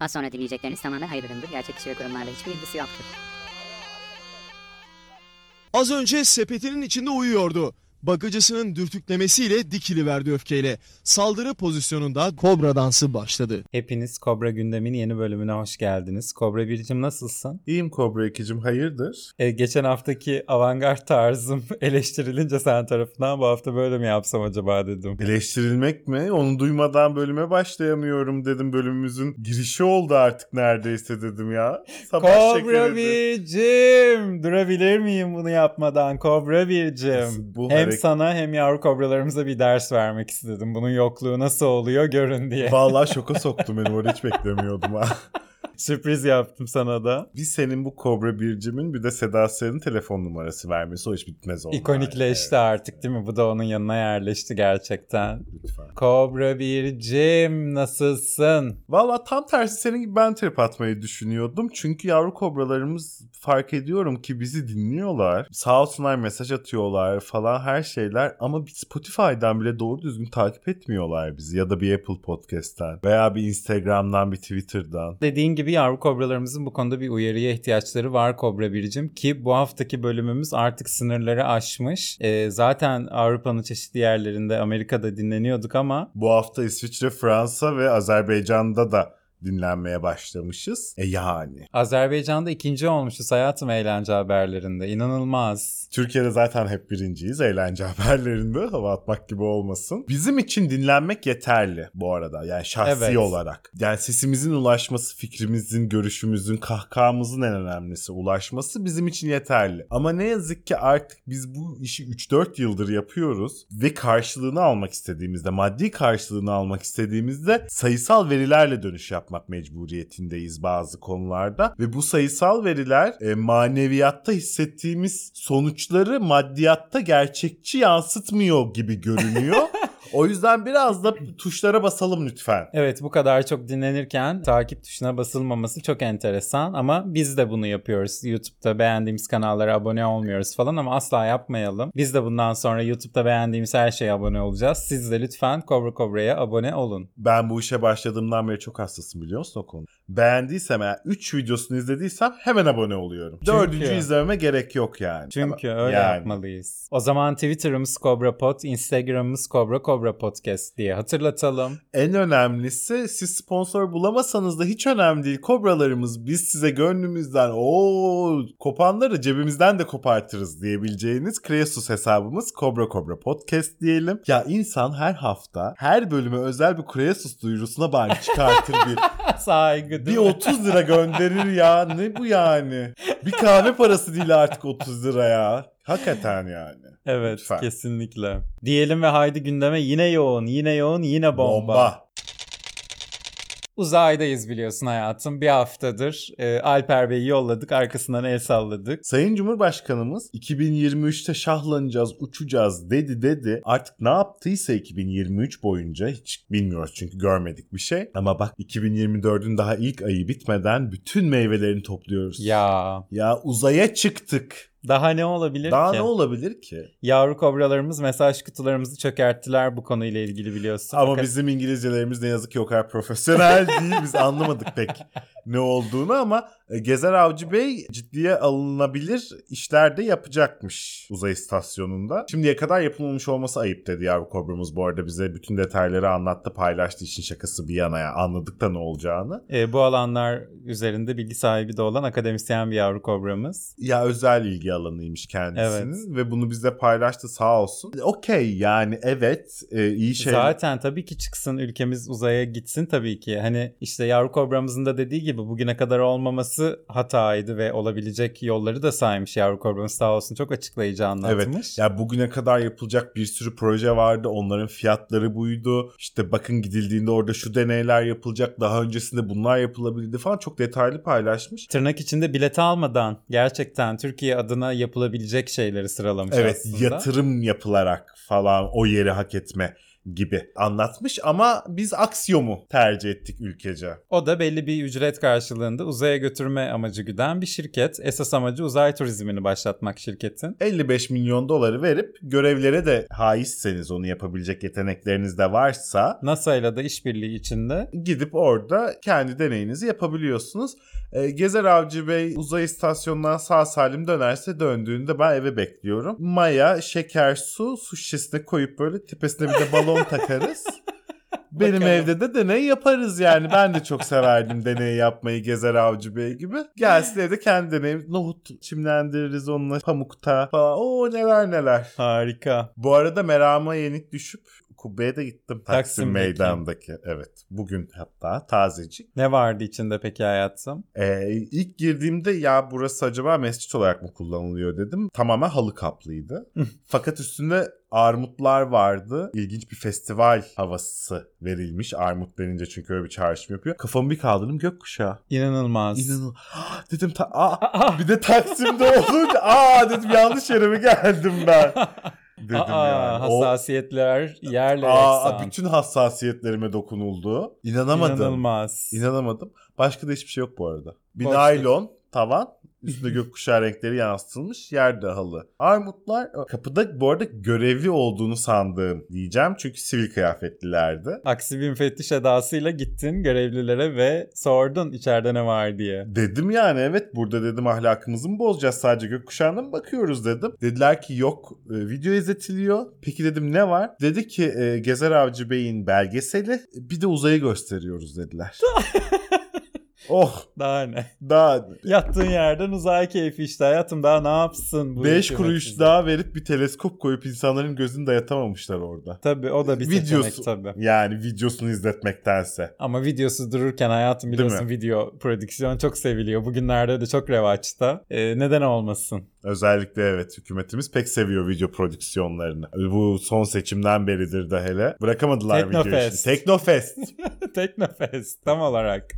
Az sonra dinleyecekleriniz tamamen hayır üründür. Gerçek kişi ve kurumlarla hiçbir ilgisi yoktur. Az önce sepetinin içinde uyuyordu. Bakıcısının dürtüklemesiyle dikiliverdi öfkeyle. Saldırı pozisyonunda kobra dansı başladı. Hepiniz Kobra Gündem'in yeni bölümüne hoş geldiniz. Kobra Biricim nasılsın? İyiyim Kobra ikicim hayırdır? Ee, geçen haftaki avantgard tarzım eleştirilince sen tarafından bu hafta böyle mi yapsam acaba dedim. Eleştirilmek mi? Onu duymadan bölüme başlayamıyorum dedim. Bölümümüzün girişi oldu artık neredeyse dedim ya. Sabah Kobra şekeriydi. Biricim! Durabilir miyim bunu yapmadan Kobra Biricim? Bu hem hareket- sana hem yavru kobralarımıza bir ders vermek istedim. Bunun yokluğu nasıl oluyor görün diye. Vallahi şoka soktum beni. Orada hiç beklemiyordum ha. Sürpriz yaptım sana da. Bir senin bu Kobra Bircim'in bir de Seda Sayan'ın telefon numarası vermesi o iş bitmez onlar. İkonikleşti Evet, artık değil mi? Bu da onun yanına yerleşti gerçekten. Lütfen. Kobra Biricim nasılsın? Valla tam tersi senin gibi ben trip atmayı düşünüyordum. Çünkü yavru kobralarımız fark ediyorum ki bizi dinliyorlar. Sağ olsunlar mesaj atıyorlar falan her şeyler. Ama Spotify'dan bile doğru düzgün takip etmiyorlar bizi. Ya da bir Apple Podcast'ten. Veya bir Instagram'dan bir Twitter'dan. Dediğin gibi yavru kobralarımızın bu konuda bir uyarıya ihtiyaçları var Kobra Biricim ki bu haftaki bölümümüz artık sınırları aşmış. Ee, zaten Avrupa'nın çeşitli yerlerinde Amerika'da dinleniyorduk ama Bu hafta İsviçre, Fransa ve Azerbaycan'da da dinlenmeye başlamışız. E yani. Azerbaycan'da ikinci olmuşuz hayatım eğlence haberlerinde. İnanılmaz. Türkiye'de zaten hep birinciyiz eğlence haberlerinde hava atmak gibi olmasın. Bizim için dinlenmek yeterli bu arada yani şahsi Evet. olarak. Yani sesimizin ulaşması, fikrimizin, görüşümüzün, kahkahamızın en önemlisi ulaşması bizim için yeterli. Ama ne yazık ki artık biz bu işi 3-4 yıldır yapıyoruz ve karşılığını almak istediğimizde, maddi karşılığını almak istediğimizde sayısal verilerle dönüş yapmak mecburiyetindeyiz bazı konularda ve bu sayısal veriler e, maneviyatta hissettiğimiz sonuçları maddiyatta gerçekçi yansıtmıyor gibi görünüyor. o yüzden biraz da tuşlara basalım lütfen. Evet bu kadar çok dinlenirken takip tuşuna basılmaması çok enteresan ama biz de bunu yapıyoruz. YouTube'da beğendiğimiz kanallara abone olmuyoruz falan ama asla yapmayalım. Biz de bundan sonra YouTube'da beğendiğimiz her şeye abone olacağız. Siz de lütfen Kobra Kobra'ya abone olun. Ben bu işe başladığımdan beri çok hassasım biliyor musun o konu? Beğendiysem eğer 3 videosunu izlediysem hemen abone oluyorum. Çünkü- Dördüncü izlememe gerek yok yani. Çünkü Ama- öyle yani. yapmalıyız. O zaman Twitter'ımız Kobra Pod, Instagram'ımız Kobra Kobra Podcast diye hatırlatalım. En önemlisi siz sponsor bulamasanız da hiç önemli değil. Kobralarımız biz size gönlümüzden o kopanları cebimizden de kopartırız diyebileceğiniz Kreasus hesabımız Kobra Kobra Podcast diyelim. Ya insan her hafta her bölüme özel bir Kreasus duyurusuna bari çıkartır bir Saygı bir değil mi? 30 lira gönderir ya. Ne bu yani? Bir kahve parası değil artık 30 lira ya. Hakikaten yani. Evet Lütfen. kesinlikle. Diyelim ve haydi gündeme yine yoğun, yine yoğun, yine bomba. Bomba. Uzaydayız biliyorsun hayatım. Bir haftadır e, Alper Bey'i yolladık, arkasından el salladık. Sayın Cumhurbaşkanımız 2023'te şahlanacağız, uçacağız dedi dedi. Artık ne yaptıysa 2023 boyunca hiç bilmiyoruz çünkü görmedik bir şey. Ama bak 2024'ün daha ilk ayı bitmeden bütün meyvelerini topluyoruz. Ya Ya uzaya çıktık. Daha ne olabilir Daha ki? ne olabilir ki? Yavru kobralarımız mesaj kutularımızı çökerttiler bu konuyla ilgili biliyorsun. Ama Fakat- bizim İngilizcelerimiz ne yazık ki o kadar profesyonel değil. Biz anlamadık pek ne olduğunu ama e, Gezer Avcı Bey ciddiye alınabilir işler de yapacakmış uzay istasyonunda. Şimdiye kadar yapılmamış olması ayıp dedi yavru kobramız bu arada bize bütün detayları anlattı paylaştı işin şakası bir yana ya anladık da ne olacağını. E, bu alanlar üzerinde bilgi sahibi de olan akademisyen bir yavru kobramız. Ya özel ilgi alanıymış kendisinin ve bunu bize paylaştı sağ olsun. Okey yani evet e, iyi şey. Zaten tabii ki çıksın ülkemiz uzaya gitsin tabii ki. Hani işte yavru kobramızın da dediği gibi bugüne kadar olmaması hataydı ve olabilecek yolları da saymış yavru kobramız sağ olsun. Çok açıklayıcı anlatmış. Evet. Ya bugüne kadar yapılacak bir sürü proje vardı. Onların fiyatları buydu. İşte bakın gidildiğinde orada şu deneyler yapılacak. Daha öncesinde bunlar yapılabildi falan. Çok detaylı paylaşmış. Tırnak içinde bilet almadan gerçekten Türkiye adına yapılabilecek şeyleri sıralamış Evet aslında. yatırım yapılarak falan o yeri hak etme gibi anlatmış ama biz Aksiyom'u tercih ettik ülkece. O da belli bir ücret karşılığında uzaya götürme amacı güden bir şirket. Esas amacı uzay turizmini başlatmak şirketin. 55 milyon doları verip görevlere de haizseniz onu yapabilecek yetenekleriniz de varsa NASA ile de işbirliği içinde gidip orada kendi deneyinizi yapabiliyorsunuz. E, Gezer Avcı Bey uzay istasyonundan sağ salim dönerse döndüğünde ben eve bekliyorum. Maya, şeker, su, su şişesine koyup böyle tepesine bir de balon takarız. Benim Bakalım. evde de deney yaparız yani. Ben de çok severdim deney yapmayı Gezer Avcı Bey gibi. Gelsin evde kendi deneyim. Nohut çimlendiririz onunla pamukta falan. Oo neler neler. harika. Bu arada merama yenik düşüp Kubbe'ye de gittim. Taksim, Taksim'deki. Meydan'daki. Evet. Bugün hatta tazecik. Ne vardı içinde peki hayatım? Ee, ilk girdiğimde ya burası acaba mescit olarak mı kullanılıyor dedim. Tamamen halı kaplıydı. Fakat üstünde armutlar vardı. İlginç bir festival havası verilmiş. Armut denince çünkü öyle bir çağrışım yapıyor. Kafamı bir kaldırdım gökkuşağı. İnanılmaz. İnanılmaz. dedim ta- aa, bir de Taksim'de olunca aa dedim yanlış yere mi geldim ben? Dedim Aa, yani. O- hassasiyetler yerle Aa, eksan. bütün hassasiyetlerime dokunuldu. İnanamadım. İnanılmaz. İnanamadım. Başka da hiçbir şey yok bu arada. Bir Başka- naylon tavan. Üstünde gökkuşağı renkleri yansıtılmış. Yerde halı. Armutlar kapıda bu arada görevli olduğunu sandığım diyeceğim. Çünkü sivil kıyafetlilerdi. Aksi bir müfettiş edasıyla gittin görevlilere ve sordun içeride ne var diye. Dedim yani evet burada dedim ahlakımızı mı bozacağız sadece gökkuşağına mı bakıyoruz dedim. Dediler ki yok e, video izletiliyor. Peki dedim ne var? Dedi ki e, Gezer Avcı Bey'in belgeseli bir de uzayı gösteriyoruz dediler. oh Daha ne? daha Yattığın yerden uzay keyfi işte hayatım daha ne yapsın bu 5 hükümet kuruş bize? daha verip bir teleskop koyup insanların gözünü dayatamamışlar orada. Tabii o da bir Videosu. seçenek tabii. Yani videosunu izletmektense. Ama videosu dururken hayatım biliyorsun video prodüksiyon çok seviliyor. Bugünlerde de çok revaçta. Ee, neden olmasın? Özellikle evet hükümetimiz pek seviyor video prodüksiyonlarını. Bu son seçimden beridir de hele. Bırakamadılar Teknofest. işini. Teknofest. Teknofest tam olarak.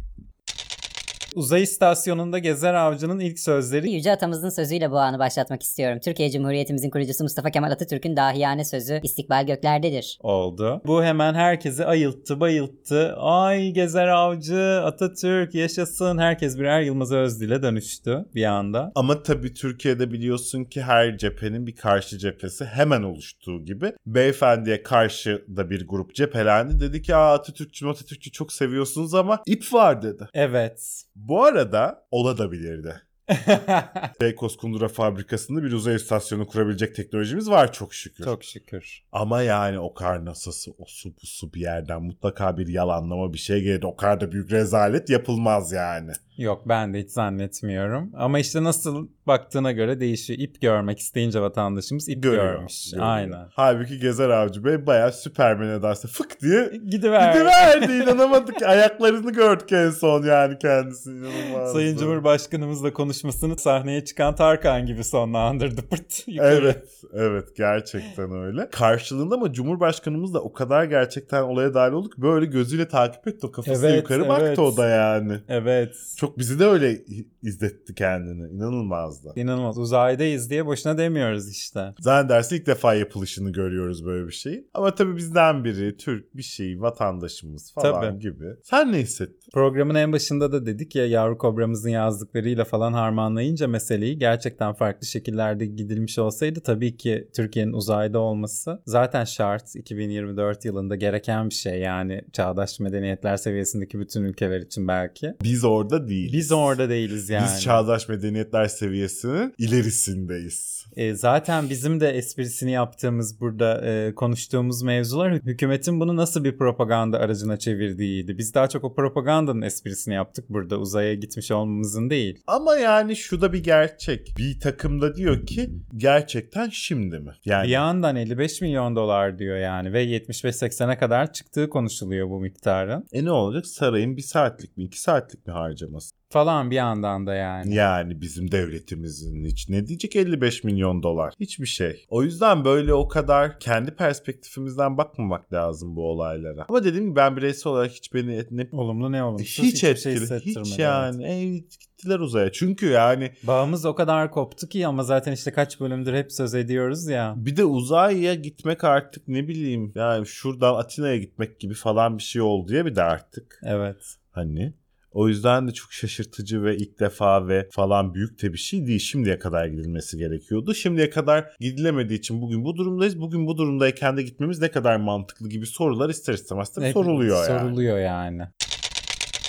Uzay istasyonunda Gezer Avcı'nın ilk sözleri Yüce atamızın sözüyle bu anı başlatmak istiyorum. Türkiye Cumhuriyetimizin kurucusu Mustafa Kemal Atatürk'ün dahiyane sözü istikbal göklerdedir. oldu. Bu hemen herkesi ayılttı, bayılttı. Ay Gezer Avcı, Atatürk yaşasın. Herkes birer Yılmaz Özdil'e dönüştü bir anda. Ama tabii Türkiye'de biliyorsun ki her cephenin bir karşı cephesi hemen oluştuğu gibi. Beyefendiye karşı da bir grup cephelendi. Dedi ki Aa, Atatürkçü Atatürkçü çok seviyorsunuz ama ip var dedi. Evet. Bu arada olabilirdi. Beykoz Kundura fabrikasında bir uzay istasyonu kurabilecek teknolojimiz var çok şükür. Çok şükür. Ama yani o kar nasası o su bu su bir yerden mutlaka bir yalanlama bir şey gelir. O kadar da büyük rezalet yapılmaz yani. Yok ben de hiç zannetmiyorum. Ama işte nasıl baktığına göre değişiyor. İp görmek isteyince vatandaşımız ip Görüyor. görmüş. görüyor. Aynen. Halbuki Gezer Avcı Bey bayağı Süpermen edası fık diye Gidiver. gidiverdi. İnanamadık. Ayaklarını gördük en son yani kendisi. İnanılmaz. Sayın Cumhurbaşkanımızla konuşmasını sahneye çıkan Tarkan gibi sonlandırdı. Pırt yukarı. Evet, evet gerçekten öyle. Karşılığında ama Cumhurbaşkanımız da o kadar gerçekten olaya dahil olduk. Böyle gözüyle takip etti o kafasına Evet, yukarı evet. baktı o da yani. Evet. Çok bizi de öyle izletti kendini. İnanılmazdı. İnanılmaz. Uzaydayız diye boşuna demiyoruz işte. Zannedersin ilk defa yapılışını görüyoruz böyle bir şey. Ama tabii bizden biri, Türk bir şey, vatandaşımız falan Tabii. gibi. Sen ne hissettin? Programın en başında da dedik ya yavru kobramızın yazdıklarıyla falan harmanlayınca meseleyi gerçekten farklı şekillerde gidilmiş olsaydı tabii ki Türkiye'nin uzayda olması zaten şart 2024 yılında gereken bir şey yani çağdaş medeniyetler seviyesindeki bütün ülkeler için belki. Biz orada değiliz. Biz orada değiliz yani. Biz çağdaş medeniyetler seviyesinin ilerisindeyiz. E, zaten bizim de esprisini yaptığımız burada e, konuştuğumuz mevzular hükümetin bunu nasıl bir propaganda aracına çevirdiğiydi. Biz daha çok o propagandanın esprisini yaptık burada uzaya gitmiş olmamızın değil. Ama yani şu da bir gerçek. Bir takım da diyor ki gerçekten şimdi mi? Yani Bir yandan 55 milyon dolar diyor yani ve 75-80'e kadar çıktığı konuşuluyor bu miktarın. e ne olacak? Sarayın bir saatlik mi iki saatlik mi harcaması? Falan bir yandan da yani. Yani bizim devletimizin hiç ne diyecek 55 milyon dolar? Hiçbir şey. O yüzden böyle o kadar kendi perspektifimizden bakmamak lazım bu olaylara. Ama dediğim gibi ben bireysel olarak hiç beni ne Olumlu ne olumsuz hiç hiçbir etkili. şey hiç evet. yani. Ey, gittiler uzaya. Çünkü yani Bağımız o kadar koptu ki ama zaten işte kaç bölümdür hep söz ediyoruz ya. bir de uzaya gitmek artık ne bileyim yani şuradan Atina'ya gitmek gibi falan bir şey oldu ya bir de artık. Evet. Hani o yüzden de çok şaşırtıcı ve ilk defa ve falan büyük de bir şey değil. Şimdiye kadar gidilmesi gerekiyordu. Şimdiye kadar gidilemediği için bugün bu durumdayız. Bugün bu durumdayken de gitmemiz ne kadar mantıklı gibi sorular ister istemez tabii soruluyor yani. Soruluyor yani.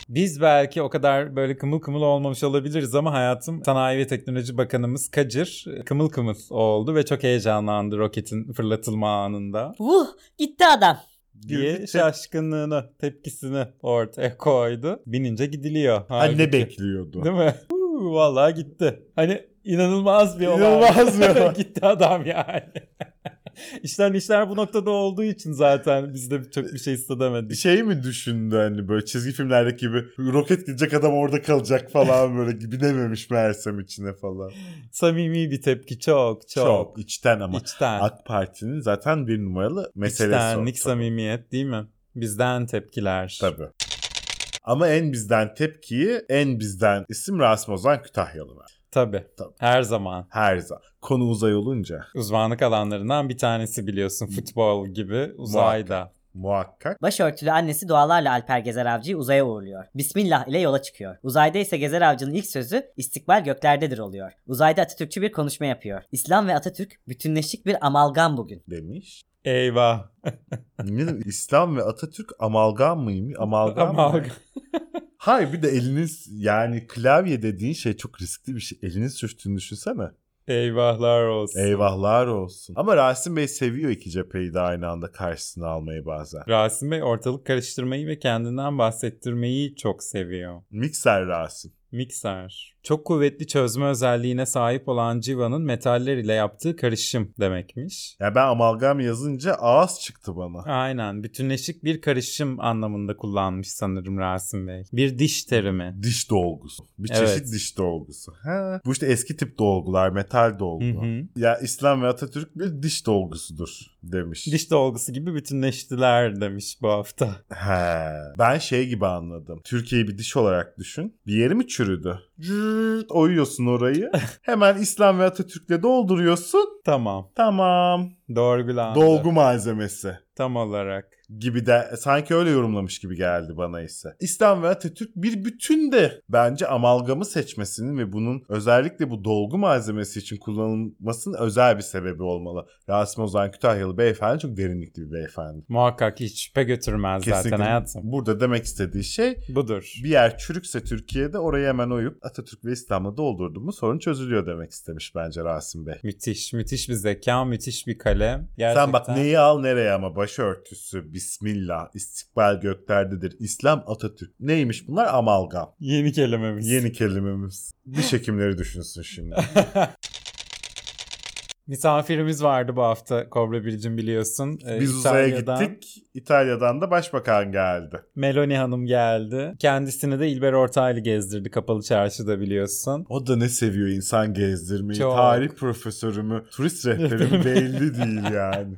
Biz belki o kadar böyle kımıl kımıl olmamış olabiliriz ama hayatım Sanayi ve Teknoloji Bakanımız Kacır kımıl kımıl oldu ve çok heyecanlandı roketin fırlatılma anında. Vuh gitti adam. Diye Gitti. şaşkınlığını, tepkisini ortaya koydu. Binince gidiliyor. Ha, Halbuki. ne bekliyordu? Değil mi? Huu, Vallahi gitti. Hani inanılmaz bir olay. İnanılmaz bir olay. gitti adam yani. işler işler bu noktada olduğu için zaten biz de çok bir şey hissedemedik. Şey mi düşündü hani böyle çizgi filmlerdeki gibi roket gidecek adam orada kalacak falan böyle binememiş meğersem içine falan. Samimi bir tepki çok çok. Çok, içten ama İçten. AK Parti'nin zaten bir numaralı meselesi. o. İçtenlik, Tabii. samimiyet değil mi? Bizden tepkiler. Tabii. Ama en bizden tepkiyi en bizden isim Rasim Ozan Kütahyalı var. Tabii. Tabii. Her zaman. Her zaman. Konu uzay olunca Uzmanlık alanlarından bir tanesi biliyorsun. Futbol gibi uzayda. muhakkak. Başörtülü annesi dualarla Alper Gezer Avcı'yı uzaya uğurluyor. Bismillah ile yola çıkıyor. Uzayda ise Gezer Avcı'nın ilk sözü istikbal göklerdedir oluyor. Uzayda Atatürkçü bir konuşma yapıyor. İslam ve Atatürk bütünleşik bir amalgam bugün. demiş. Eyvah. Ne demek? İslam ve Atatürk amalgam mıyım? Amalgam mı? Amalgam. Hayır bir de eliniz yani klavye dediğin şey çok riskli bir şey. Eliniz sürçtüğünü düşünsene. Eyvahlar olsun. Eyvahlar olsun. Ama Rasim Bey seviyor iki cepheyi de aynı anda karşısına almayı bazen. Rasim Bey ortalık karıştırmayı ve kendinden bahsettirmeyi çok seviyor. Mikser Rasim. Mikser. Çok kuvvetli çözme özelliğine sahip olan civanın metaller ile yaptığı karışım demekmiş. Ya ben amalgam yazınca ağız çıktı bana. Aynen. Bütünleşik bir karışım anlamında kullanmış sanırım Rasim Bey. Bir diş terimi. Diş dolgusu. Bir Evet. çeşit diş dolgusu. Ha. Bu işte eski tip dolgular, metal dolgu. Hı hı. Ya İslam ve Atatürk bir diş dolgusudur demiş. Diş dolgusu gibi bütünleştiler demiş bu hafta. He. Ben şey gibi anladım. Türkiye'yi bir diş olarak düşün. Bir yeri mi çürüdü? Cırt, oyuyorsun orayı. Hemen İslam ve Atatürk'le dolduruyorsun. Tamam. Tamam. Doğrulandı. Dolgu malzemesi Tam olarak. Gibi de sanki öyle yorumlamış gibi geldi bana ise. İslam ve Atatürk bir bütün de bence amalgamı seçmesinin ve bunun özellikle bu dolgu malzemesi için kullanılmasının özel bir sebebi olmalı. Rasim Ozan Kütahyalı beyefendi çok derinlikli bir beyefendi. Muhakkak hiç şüphe götürmez zaten hayatım. Burada demek istediği şey Budur. bir yer çürükse Türkiye'de orayı hemen oyup Atatürk ve İslam'la doldurdu mu sorun çözülüyor demek istemiş bence Rasim Bey. Müthiş, müthiş bir zeka, müthiş bir kalem. Gerçekten. Sen bak neyi al nereye ama başörtüsü, bismillah, istikbal göklerdedir, İslam Atatürk. Neymiş bunlar? Amalgam. Yeni kelimemiz. Yeni kelimemiz. Diş hekimleri düşünsün şimdi. Misafirimiz vardı bu hafta Kobra Biricim biliyorsun. Ee, Biz uzaya gittik. İtalya'dan da başbakan geldi. Meloni Hanım geldi. Kendisini de İlber Ortaylı gezdirdi Kapalı Çarşı'da biliyorsun. O da ne seviyor insan gezdirmeyi. Çok. Tarih profesörü mü, turist rehberi mi belli değil yani.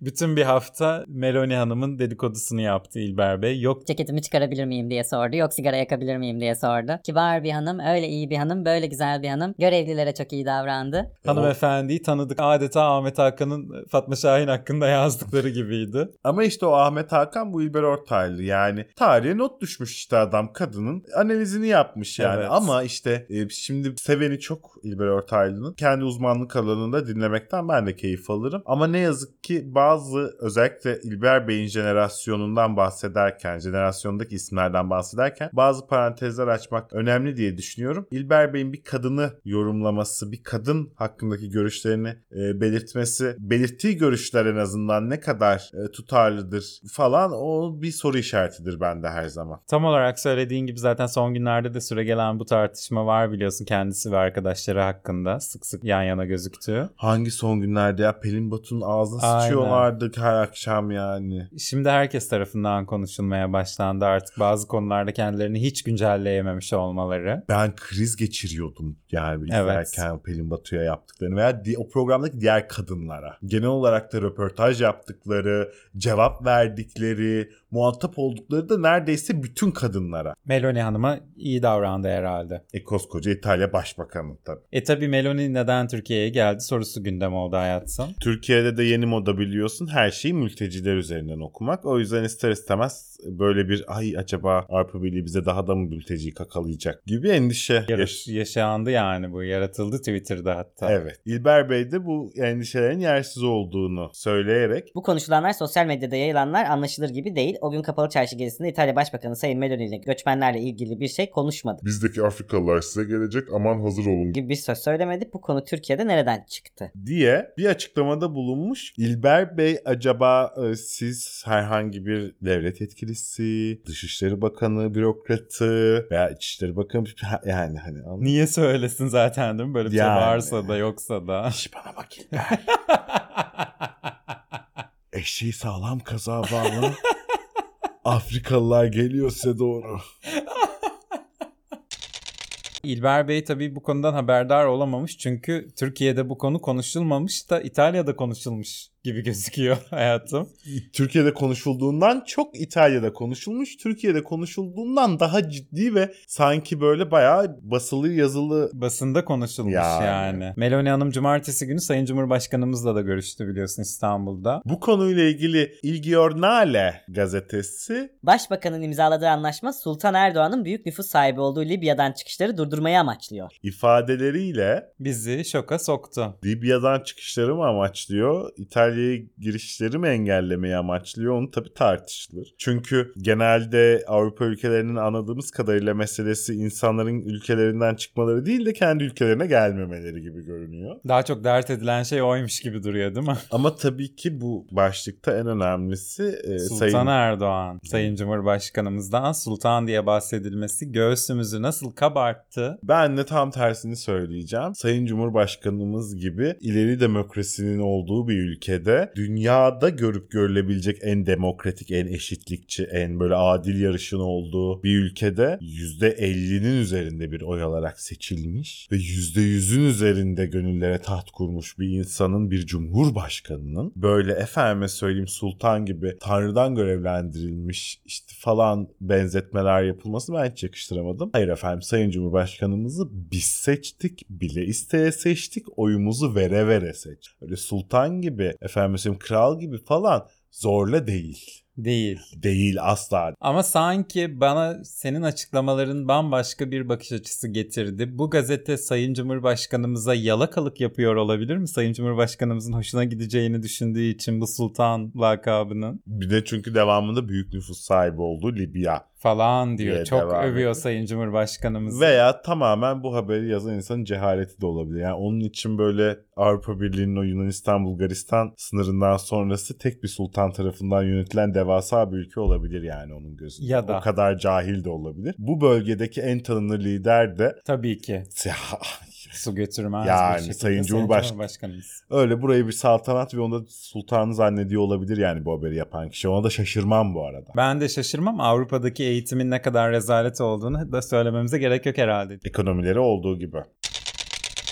Bütün bir hafta Meloni Hanım'ın dedikodusunu yaptı İlber Bey. Yok Ceketimi çıkarabilir miyim diye sordu. Yok sigara yakabilir miyim diye sordu. Kibar bir hanım, öyle iyi bir hanım, böyle güzel bir hanım. Görevlilere çok iyi davrandı. hanımefendiyi tanıdık. Adeta Ahmet Hakan'ın Fatma Şahin hakkında yazdıkları gibiydi. Ama işte o Ahmet Hakan bu İlber Ortaylı yani tarihe not düşmüş işte adam kadının analizini yapmış yani Evet. ama işte e, şimdi seveni çok İlber Ortaylı'nın kendi uzmanlık alanında dinlemekten ben de keyif alırım ama ne yazık ki bazı özellikle İlber Bey'in jenerasyonundan bahsederken jenerasyondaki isimlerden bahsederken bazı parantezler açmak önemli diye düşünüyorum. İlber Bey'in bir kadını yorumlaması bir kadın hakkındaki görüşlerini e, belirtmesi belirttiği görüşler en azından ne kadar e, tutarlıdır falan o bir soru işaretidir bende her zaman. Tam olarak söylediğin gibi zaten son günlerde de süre gelen bu tartışma var biliyorsun kendisi ve arkadaşları hakkında sık sık yan yana gözüktüğü. Hangi son günlerde ya Pelin Batu'nun ağzına Aynen. sıçıyorlar konuşuyorlardı her akşam yani. Şimdi herkes tarafından konuşulmaya başlandı artık bazı konularda kendilerini hiç güncelleyememiş olmaları. Ben kriz geçiriyordum yani Evet. izlerken Pelin Batu'ya yaptıklarını veya di- o programdaki diğer kadınlara. Genel olarak da röportaj yaptıkları, cevap verdikleri, muhatap oldukları da neredeyse bütün kadınlara. Meloni Hanım'a iyi davrandı herhalde. E koskoca İtalya Başbakanı tabii. E tabi Meloni neden Türkiye'ye geldi sorusu gündem oldu hayatım. Türkiye'de de yeni moda biliyorsun her şeyi mülteciler üzerinden okumak. O yüzden ister istemez böyle bir ay acaba Avrupa Birliği bize daha da mı mülteciyi kakalayacak gibi endişe Yarış, yaşandı yani bu yaratıldı Twitter'da hatta. Evet. İlber Bey de bu endişelerin yersiz olduğunu söyleyerek Bu konuşulanlar sosyal medyada yayılanlar anlaşılır gibi değil. O gün kapalı çarşı gezisinde İtalya Başbakanı Sayın Meloni ile göçmenlerle ilgili bir şey konuşmadı. Bizdeki Afrikalılar size gelecek aman hazır olun. gibi bir söz söylemedi. Bu konu Türkiye'de nereden çıktı? diye bir açıklamada bulunmuş. İlber Bey acaba e, siz herhangi bir devlet yetkilisi, Dışişleri Bakanı, bürokratı veya İçişleri Bakanı yani hani anladın? Niye söylesin zaten değil mi? Böyle bir şey Yani. varsa da yoksa da. İş bana bak. Eşeği sağlam kaza bağlı. Afrikalılar geliyor size doğru. İlber Bey tabii bu konudan haberdar olamamış çünkü Türkiye'de bu konu konuşulmamış da İtalya'da konuşulmuş gibi gözüküyor hayatım. Türkiye'de konuşulduğundan çok İtalya'da konuşulmuş. Türkiye'de konuşulduğundan daha ciddi ve sanki böyle bayağı basılı yazılı Basında konuşulmuş Yani. yani. Meloni Hanım cumartesi günü Sayın Cumhurbaşkanımızla da görüştü biliyorsun İstanbul'da. Bu konuyla ilgili Il Giornale gazetesi Başbakanın imzaladığı anlaşma Sultan Erdoğan'ın büyük nüfus sahibi olduğu Libya'dan çıkışları durdurmayı amaçlıyor. ifadeleriyle Bizi şoka soktu. Libya'dan çıkışları mı amaçlıyor, İtalya'ya girişleri mi engellemeyi amaçlıyor onu tabii tartışılır. Çünkü genelde Avrupa ülkelerinin anladığımız kadarıyla meselesi insanların ülkelerinden çıkmaları değil de kendi ülkelerine gelmemeleri gibi görünüyor. Daha çok dert edilen şey oymuş gibi duruyor değil mi? Ama tabii ki bu başlıkta en önemlisi e, Sultan Sayın Erdoğan, Sayın Cumhurbaşkanımızdan Sultan diye bahsedilmesi göğsümüzü nasıl kabarttı? Ben de tam tersini söyleyeceğim. Sayın Cumhurbaşkanımız gibi ileri demokrasinin olduğu bir ülkede dünyada görüp görülebilecek en demokratik, en eşitlikçi, en böyle adil yarışın olduğu bir ülkede %50'nin üzerinde bir oy alarak seçilmiş ve %100'ün üzerinde gönüllere taht kurmuş bir insanın, bir cumhurbaşkanının böyle efendime söyleyeyim sultan gibi tanrıdan görevlendirilmiş işte falan benzetmeler yapılması ben hiç yakıştıramadım. Hayır efendim Sayın Cumhurbaşkanımızı biz seçtik, bile isteye seçtik, oyumuzu vere vere seç. Öyle sultan gibi, efendim söyleyeyim kral gibi falan zorla değil. Değil. Değil asla. Ama sanki bana senin açıklamaların bambaşka bir bakış açısı getirdi. Bu gazete Sayın Cumhurbaşkanımıza yalakalık yapıyor olabilir mi? Sayın Cumhurbaşkanımızın hoşuna gideceğini düşündüğü için bu sultan lakabının Bir de çünkü devamında büyük nüfus sahibi olduğu Libya. falan diyor. Diye Çok övüyor ediyor. Sayın Cumhurbaşkanımız. Veya tamamen bu haberi yazan insanın cehaleti de olabilir. Yani onun için böyle Avrupa Birliği'nin o Yunanistan-Bulgaristan sınırından sonrası tek bir sultan tarafından yönetilen devasa bir ülke olabilir yani onun gözünde. Ya da. O kadar cahil de olabilir. Bu bölgedeki en tanınır lider de Tabii ki. Su götürmez Yani bir şekilde Sayın Sayın Cumhurbaş- Cumhurbaşkanımız. öyle burayı bir saltanat ve onu da sultanı zannediyor olabilir yani bu haberi yapan kişi. Ona da şaşırmam bu arada. Ben de şaşırmam Avrupa'daki eğitimin ne kadar rezalet olduğunu da söylememize gerek yok herhalde. Ekonomileri olduğu gibi.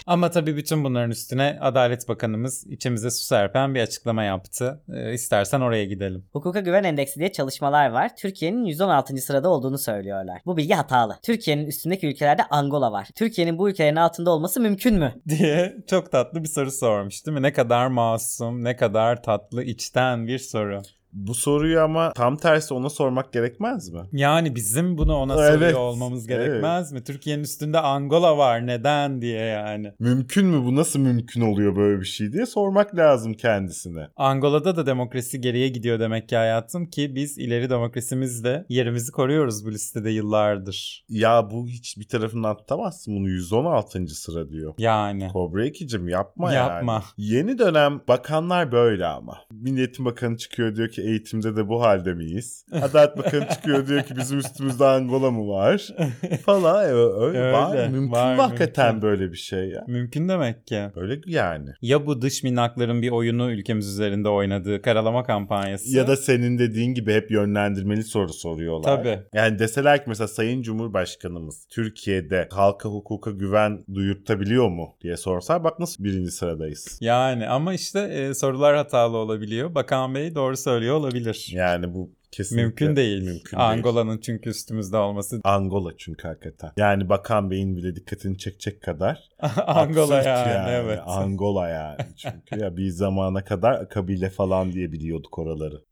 Ama tabii bütün bunların üstüne Adalet Bakanımız içimize su serpen bir açıklama yaptı. Ee, istersen oraya gidelim. Hukuka Güven Endeksi diye çalışmalar var. Türkiye'nin 116. sırada olduğunu söylüyorlar. Bu bilgi hatalı. Türkiye'nin üstündeki ülkelerde Angola var. Türkiye'nin bu ülkelerin altında olması mümkün mü? diye çok tatlı bir soru sormuş değil mi? Ne kadar masum, ne kadar tatlı, içten bir soru. Bu soruyu ama tam tersi ona sormak gerekmez mi? Yani bizim bunu ona Evet, soruyor olmamız gerekmez mi? Türkiye'nin üstünde Angola var neden diye yani. Mümkün mü bu nasıl mümkün oluyor böyle bir şey diye sormak lazım kendisine. Angola'da da demokrasi geriye gidiyor demek ki hayatım ki biz ileri demokrasimizle yerimizi koruyoruz bu listede yıllardır. Ya bu hiç bir tarafından tutamazsın bunu 116. sıra diyor. Yani. Kobra Ekicim yapma, yani. Yapma. Yeni dönem bakanlar böyle ama. Milliyetin Bakanı çıkıyor diyor ki ki eğitimde de bu halde miyiz? Adalet Bakanı çıkıyor diyor ki bizim üstümüzde Angola mı var? Falan öyle, Öyle, var. Mümkün var, hakikaten mümkün. böyle bir şey ya? Mümkün demek ki. Öyle yani. Ya bu dış minnakların bir oyunu ülkemiz üzerinde oynadığı karalama kampanyası. Ya da senin dediğin gibi hep yönlendirmeli soru soruyorlar. Tabii. Yani deseler ki mesela Sayın Cumhurbaşkanımız Türkiye'de halka hukuka güven duyurtabiliyor mu diye sorsa bak nasıl birinci sıradayız. Yani ama işte e, sorular hatalı olabiliyor. Bakan Bey doğru söylüyor olabilir. Yani bu kesinlikle Mümkün değil. Mümkün. Angola'nın çünkü üstümüzde olması Angola çünkü hakikaten. Yani Bakan Bey'in bile dikkatini çekecek kadar. Angola absürt yani, evet. Angola yani çünkü ya bir zamana kadar kabile falan diye biliyorduk oraları.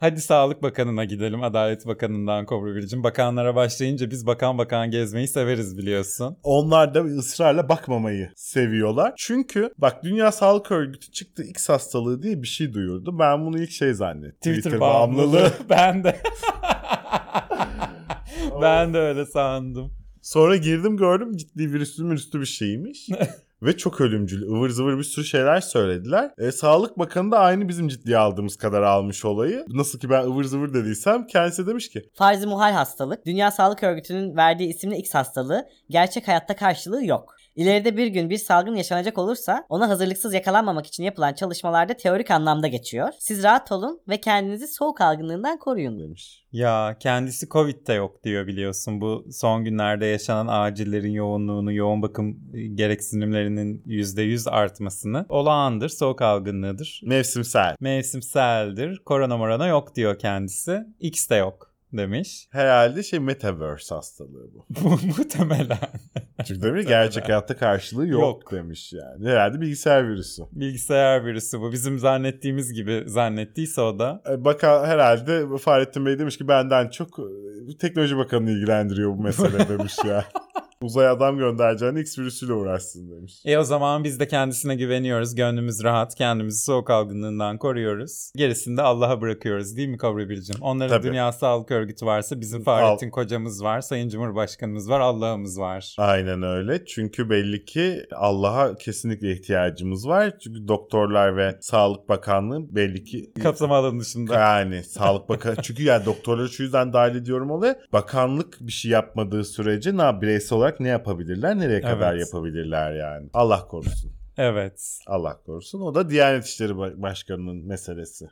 Hadi Sağlık Bakanı'na gidelim. Adalet Bakanı'ndan Kobra Biricim. Bakanlara başlayınca biz bakan bakan gezmeyi severiz biliyorsun. Onlar da ısrarla bakmamayı seviyorlar. Çünkü bak Dünya Sağlık Örgütü çıktı X hastalığı diye bir şey duyurdu. Ben bunu ilk şey zannettim. Twitter, bağımlılığı. ben de. ben de öyle sandım. Sonra girdim gördüm ciddi virüslü mürüslü bir şeymiş. Ve çok ölümcül. ıvır zıvır bir sürü şeyler söylediler. E, Sağlık Bakanı da aynı bizim ciddiye aldığımız kadar almış olayı. Nasıl ki ben ıvır zıvır dediysem kendisi demiş ki Farzi muhal hastalık, Dünya Sağlık Örgütü'nün verdiği isimli X hastalığı gerçek hayatta karşılığı yok. İleride bir gün bir salgın yaşanacak olursa ona hazırlıksız yakalanmamak için yapılan çalışmalarda teorik anlamda geçiyor. Siz rahat olun ve kendinizi soğuk algınlığından koruyun. demiş. Ya kendisi Covid'de yok diyor biliyorsun. Bu son günlerde yaşanan acillerin yoğunluğunu, yoğun bakım e, gereksinimlerinin %100 artmasını olağandır, soğuk algınlığıdır. Mevsimsel. Mevsimseldir, korona morona yok diyor kendisi. X de yok demiş. Herhalde şey metaverse hastalığı bu. Bu muhtemelen. Çünkü demiş gerçek hayatta karşılığı yok, Yok. demiş yani. Herhalde bilgisayar virüsü. Bilgisayar virüsü bu. Bizim zannettiğimiz gibi zannettiyse o da. E, Bakan herhalde Fahrettin Bey demiş ki benden çok e, teknoloji bakanını ilgilendiriyor bu mesele demiş ya. Uzay adam göndereceğine X virüsüyle uğraşsın demiş. E o zaman biz de kendisine güveniyoruz. Gönlümüz rahat. Kendimizi soğuk algınlığından koruyoruz. Gerisini de Allah'a bırakıyoruz değil mi Kavri Bilcim? Onların Tabii. Dünya Sağlık Örgütü varsa bizim Fahrettin Kocamız var. Sayın Cumhurbaşkanımız var. Allah'ımız var. Aynen öyle. Çünkü belli ki Allah'a kesinlikle ihtiyacımız var. Çünkü doktorlar ve Sağlık Bakanlığı belli ki Kapsam alanı dışında. yani Sağlık Bakanı çünkü yani doktorları şu yüzden dahil ediyorum olaya. Bakanlık bir şey yapmadığı sürece ne bireysel olarak ne yapabilirler? Nereye kadar Evet. yapabilirler yani? Allah korusun. Evet. Allah korusun. O da Diyanet İşleri Ba- Başkanı'nın meselesi.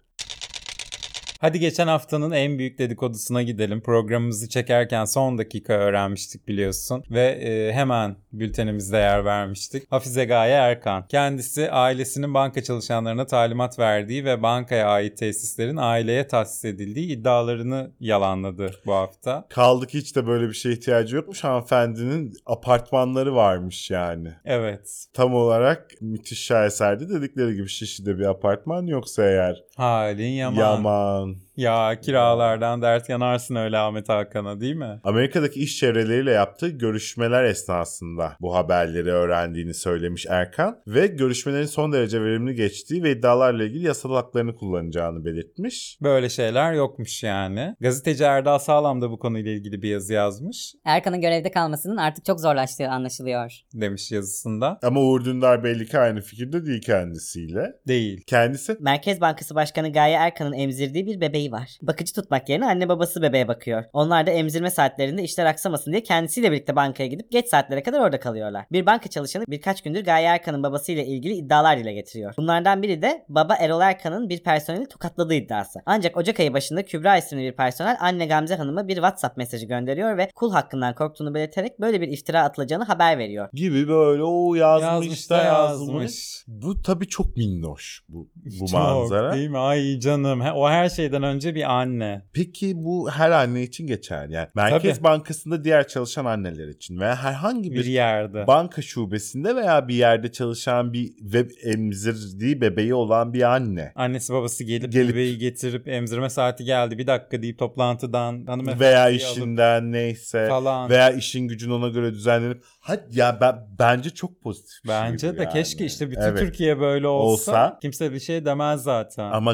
Hadi geçen haftanın en büyük dedikodusuna gidelim. Programımızı çekerken son dakika öğrenmiştik biliyorsun. Ve e, hemen bültenimizde yer vermiştik. Hafize Gaye Erkan. Kendisi ailesinin banka çalışanlarına talimat verdiği ve bankaya ait tesislerin aileye tahsis edildiği iddialarını yalanladı bu hafta. Kaldı ki hiç de böyle bir şeye ihtiyacı yokmuş. Hanımefendinin apartmanları varmış yani. Evet. Tam olarak müthiş şaheserdi dedikleri gibi Şişli'de bir apartman yoksa eğer. Halin yaman. Yaman. Um, Ya kiralardan dert yanarsın öyle Ahmet Hakan'a değil mi? Amerika'daki iş çevreleriyle yaptığı görüşmeler esnasında bu haberleri öğrendiğini söylemiş Erkan ve görüşmelerin son derece verimli geçtiği ve iddialarla ilgili yasal haklarını kullanacağını belirtmiş. Böyle şeyler yokmuş yani. Gazeteci Erdal Sağlam da bu konuyla ilgili bir yazı yazmış Erkan'ın görevde kalmasının artık çok zorlaştığı anlaşılıyor. demiş yazısında. Ama Uğur Dündar belli ki aynı fikirde değil kendisiyle. Değil. Kendisi Merkez Bankası Başkanı Gaye Erkan'ın emzirdiği bir bebeği var. Bakıcı tutmak yerine anne babası bebeğe bakıyor. Onlar da emzirme saatlerinde işler aksamasın diye kendisiyle birlikte bankaya gidip geç saatlere kadar orada kalıyorlar. Bir banka çalışanı birkaç gündür Gaye Erkan'ın babasıyla ilgili iddialar dile getiriyor. Bunlardan biri de baba Erol Erkan'ın bir personeli tokatladığı iddiası. Ancak Ocak ayı başında Kübra isimli bir personel anne Gamze Hanım'a bir WhatsApp mesajı gönderiyor ve kul hakkından korktuğunu belirterek böyle bir iftira atılacağını haber veriyor. gibi böyle o yazmış, Yazmış da yazmış. yazmış. Bu tabii çok minnoş bu, bu Çok, manzara. Değil mi? Ay canım. He- O her şeyden önce bir anne. Peki bu her anne için geçer yani. Merkez Tabii. Bankası'nda diğer çalışan anneler için veya herhangi Bir bir yerde. banka şubesinde veya bir yerde çalışan bir ve emzirdiği bebeği olan bir anne Annesi babası gelip, Gelip- bebeği getirip emzirme saati geldi bir dakika deyip toplantıdan hanımefendi veya işinden neyse falan. veya işin gücün ona göre düzenlenip hadi ya ben bence çok pozitif şey Bence bu de yani. keşke işte bütün Evet. Türkiye böyle olsa, Olsa- kimse bir şey demez zaten. Ama, Ama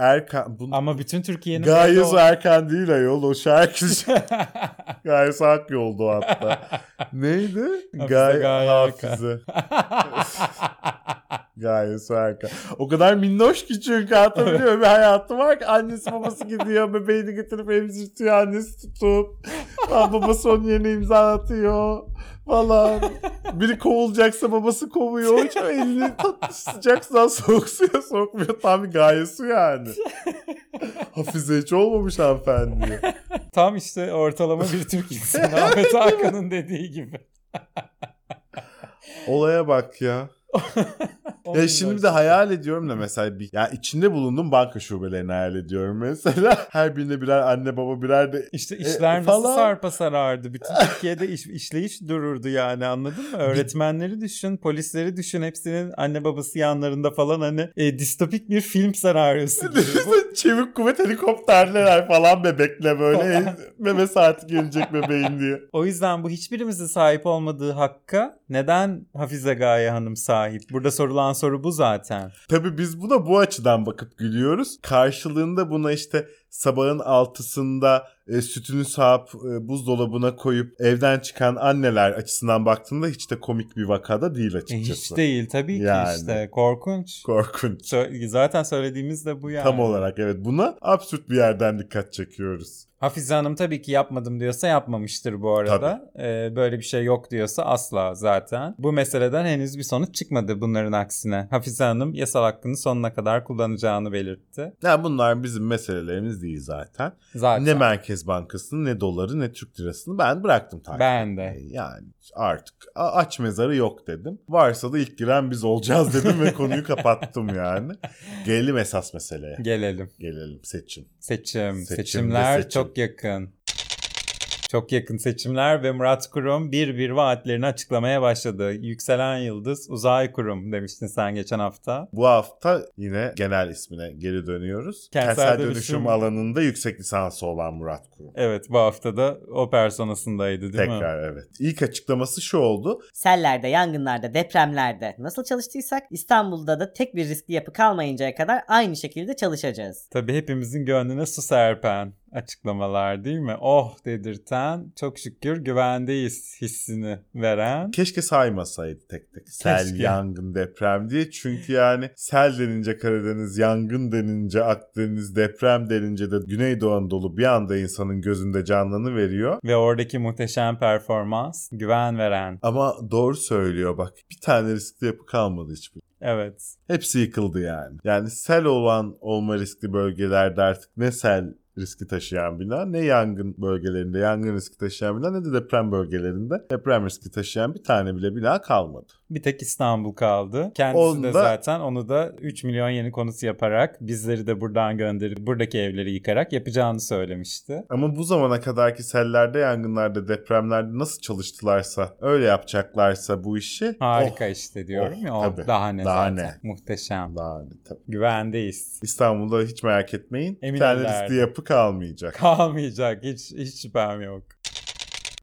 Erkan bu bütün Türkiye'nin Su ol- Erkan değil ayol o şarkıcı. Gaye Su Akyol'du o hatta. Neydi? Hafize Gaye Erkan. Hafize. Gayet harika. O kadar minnoş ki çünkü anlatabiliyor Bir hayatı var ki annesi babası gidiyor bebeğini getirip emzirtiyor annesi tutup babası onun yerine imza atıyor falan. Biri kovulacaksa babası kovuyor. Hiç elini tatlı sıcak soğuk suya sokmuyor. Tam bir gayesi yani. Hafize hiç olmamış hanımefendi. Tam işte ortalama bir Türk insanı Ahmet Hakan'ın dediği gibi. Olaya bak ya. Ya şimdi de hayal ediyorum da mesela bir, ya içinde bulunduğum banka şubelerini hayal ediyorum mesela. Her birinde birer anne baba birer de İşte E, işler nasıl falan. sarpa sarardı. Bütün Türkiye'de iş, işleyiş dururdu yani anladın mı? Öğretmenleri düşün, polisleri düşün. Hepsinin anne babası yanlarında falan hani e, distopik bir film senaryosu Çevik kuvvet helikopterler falan bebekle böyle meme saati gelecek bebeğin diye. O yüzden bu hiçbirimizin sahip olmadığı hakka neden Hafize Gaye Hanım sahip? Burada sorulan soru bu zaten. Tabii biz buna bu açıdan bakıp gülüyoruz. Karşılığında buna işte sabahın altısında e, sütünü sağıp e, buzdolabına koyup evden çıkan anneler açısından baktığında hiç de komik bir vakada değil E, açıkçası. hiç değil tabii ki Yani. işte korkunç. Korkunç. Sö- Zaten söylediğimiz de bu yani. Tam olarak evet buna absürt bir yerden dikkat çekiyoruz. Hafize Hanım tabii ki yapmadım diyorsa yapmamıştır bu arada. Ee, böyle bir şey yok diyorsa asla zaten. Bu meseleden henüz bir sonuç çıkmadı bunların aksine. Hafize Hanım yasal hakkını sonuna kadar kullanacağını belirtti. Yani bunlar bizim meselelerimiz değil zaten. Zaten. Ne Merkez Bankası'nı ne doları ne Türk lirasını ben bıraktım takip Ben de. Yani artık aç mezarı yok dedim. Varsa da ilk giren biz olacağız dedim ve konuyu kapattım yani. Gelelim esas meseleye. Gelelim. Gelelim seçim. Seçim. Seçim Seçimler seçim. çok yakın. Çok yakın seçimler ve Murat Kurum bir bir vaatlerini açıklamaya başladı. Yükselen Yıldız Uzay Kurum demiştin sen geçen hafta. Bu hafta yine genel ismine geri dönüyoruz. Kentsel Kentsel, dönüşüm- dönüşüm alanında yüksek lisansı olan Murat Kurum. Evet bu hafta da o personasındaydı değil mi? Tekrar evet. İlk açıklaması şu oldu. Sellerde, yangınlarda, depremlerde nasıl çalıştıysak İstanbul'da da tek bir riskli yapı kalmayıncaya kadar aynı şekilde çalışacağız. Tabii hepimizin gönlüne su serpen açıklamalar değil mi? Oh dedirten, çok şükür güvendeyiz hissini veren. Keşke saymasaydı tek tek. Sel, Keşke. yangın, deprem diye. Çünkü yani sel denince Karadeniz, yangın denince Akdeniz, deprem denince de Güneydoğu Anadolu bir anda insanın gözünde canlanı veriyor. Ve oradaki muhteşem performans güven veren. Ama doğru söylüyor bak. Bir tane riskli yapı kalmadı hiçbir. Evet. Hepsi yıkıldı yani. Yani sel olan olma riskli bölgelerde artık ne sel riski taşıyan bina ne yangın bölgelerinde yangın riski taşıyan bina ne de deprem bölgelerinde deprem riski taşıyan bir tane bile bina kalmadı. Bir tek İstanbul kaldı. Kendisi Onu de zaten onu da 3 milyon yeni konusu yaparak bizleri de buradan gönderip buradaki evleri yıkarak yapacağını söylemişti. Ama bu zamana kadarki sellerde, yangınlarda, depremlerde nasıl çalıştılarsa, öyle yapacaklarsa bu işi Harika oh, işte diyorum oh, ya. o tabii. Daha ne Daha zaten. ne? Muhteşem. daha ne tabii. Güvendeyiz. İstanbul'da hiç merak etmeyin. Emin bir tane riskli yapı kalmayacak. Kalmayacak. Hiç, hiç şüphem yok.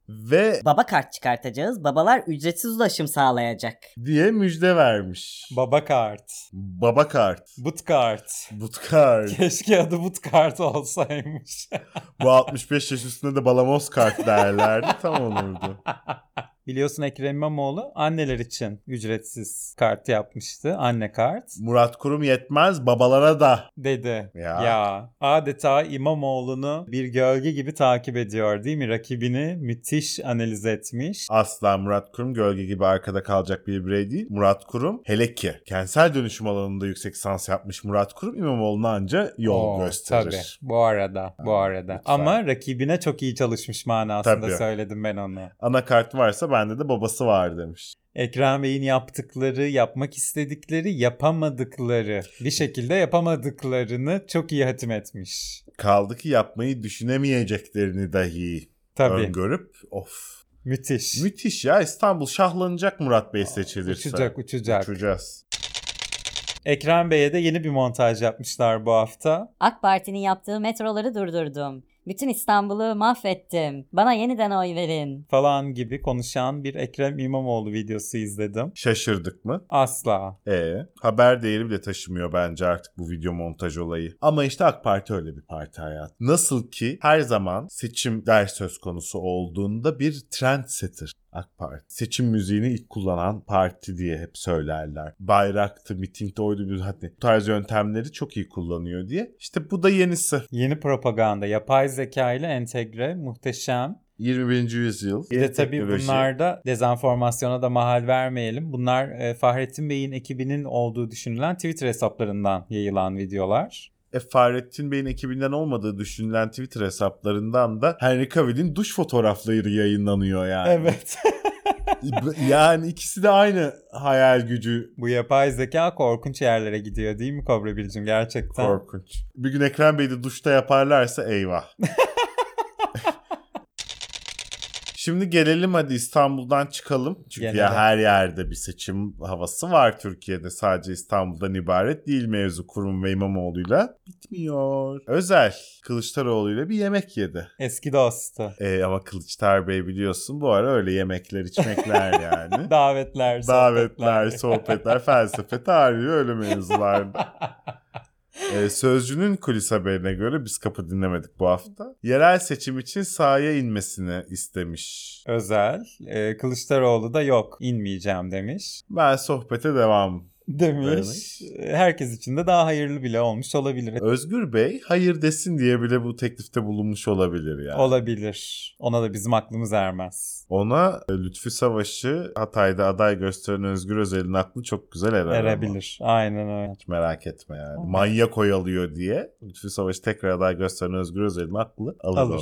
Ve Baba kart çıkartacağız. Babalar ücretsiz ulaşım sağlayacak. diye müjde vermiş. Baba kart. Baba kart. But kart. But kart. Keşke adı but kart olsaymış. Bu 65 yaş üstünde de balamoz kart derlerdi. Tam olurdu. Biliyorsun Ekrem İmamoğlu anneler için ücretsiz kart yapmıştı. Anne kart. Murat Kurum yetmez babalara da. Dedi. Ya. Ya. Adeta İmamoğlu'nu bir gölge gibi takip ediyor değil mi? Rakibini müthiş analiz etmiş. Asla Murat Kurum gölge gibi arkada kalacak bir birey değil. Murat Kurum hele ki kentsel dönüşüm alanında yüksek lisans yapmış Murat Kurum İmamoğlu'na anca yol Oo, gösterir. Tabii. Bu arada. Bu arada. lütfen. Ama rakibine çok iyi çalışmış manasında Tabii. söyledim ben onu. Anakart varsa bende de babası var demiş. Ekrem Bey'in yaptıkları, yapmak istedikleri, yapamadıkları, bir şekilde yapamadıklarını çok iyi hatim etmiş. Kaldı ki yapmayı düşünemeyeceklerini dahi Tabii. öngörüp of. Müthiş. Müthiş ya İstanbul şahlanacak Murat Bey seçilirse. Uçacak, uçacak. Uçacağız. Ekrem Bey'e de yeni bir montaj yapmışlar bu hafta. AK Parti'nin yaptığı metroları durdurdum. Bütün İstanbul'u mahvettim. Bana yeniden oy verin. falan gibi konuşan bir Ekrem İmamoğlu videosu izledim. Şaşırdık mı? Asla. E haber değeri bile taşımıyor bence artık bu video montaj olayı. Ama işte AK Parti öyle bir parti hayat. Nasıl ki her zaman seçimler söz konusu olduğunda bir trendsetter AK Parti. Seçim müziğini ilk kullanan parti diye hep söylerler. Bayraktı, mitingde oydu bir hani bu tarz yöntemleri çok iyi kullanıyor diye. İşte bu da yenisi. Yeni propaganda, yapay zeka ile entegre, muhteşem. 21. yüzyıl. Bir de tabii bunlarda dezenformasyona da mahal vermeyelim. Bunlar e, Fahrettin Bey'in ekibinin olduğu düşünülen Twitter hesaplarından yayılan videolar. E, Fahrettin Bey'in ekibinden olmadığı düşünülen Twitter hesaplarından da Henry Cavill'in duş fotoğrafları yayınlanıyor yani. Evet. yani ikisi de aynı hayal gücü Bu yapay zeka korkunç yerlere gidiyor değil mi Kobra Bircim gerçekten? korkunç. Bir gün Ekrem Bey'i de duşta yaparlarsa eyvah. Şimdi gelelim hadi İstanbul'dan çıkalım. Çünkü Genele. ya her yerde bir seçim havası var Türkiye'de. Sadece İstanbul'dan ibaret değil mevzu Kurum ve İmamoğlu'yla. Bitmiyor. Özel Kılıçdaroğlu'yla bir yemek yedi. Eski dostu. E, ama Kılıçdaroğlu Bey biliyorsun bu ara öyle yemekler içmekler yani. Davetler, Davetler, sohbetler. sohbetler, felsefe, tarih öyle mevzular. Ee, Sözcü'nün kulis haberine göre biz kapı dinlemedik bu hafta. Yerel seçim için sahaya inmesini istemiş. Özel. Ee, Kılıçdaroğlu da yok inmeyeceğim demiş. Ben sohbete devam. Demiş. Herkes için de daha hayırlı bile olmuş olabilir. Özgür Bey hayır desin diye bile bu teklifte bulunmuş olabilir yani. Olabilir. Ona da bizim aklımız ermez. Ona e, Lütfü Savaş'ı Hatay'da aday gösteren Özgür Özel'in aklı çok güzel erer ama. Erebilir. Aynen öyle. Hiç merak etme yani. Tamam. Manyak oyalıyor diye Lütfü Savaş'ı tekrar aday gösteren Özgür Özel'in aklı alır, onu.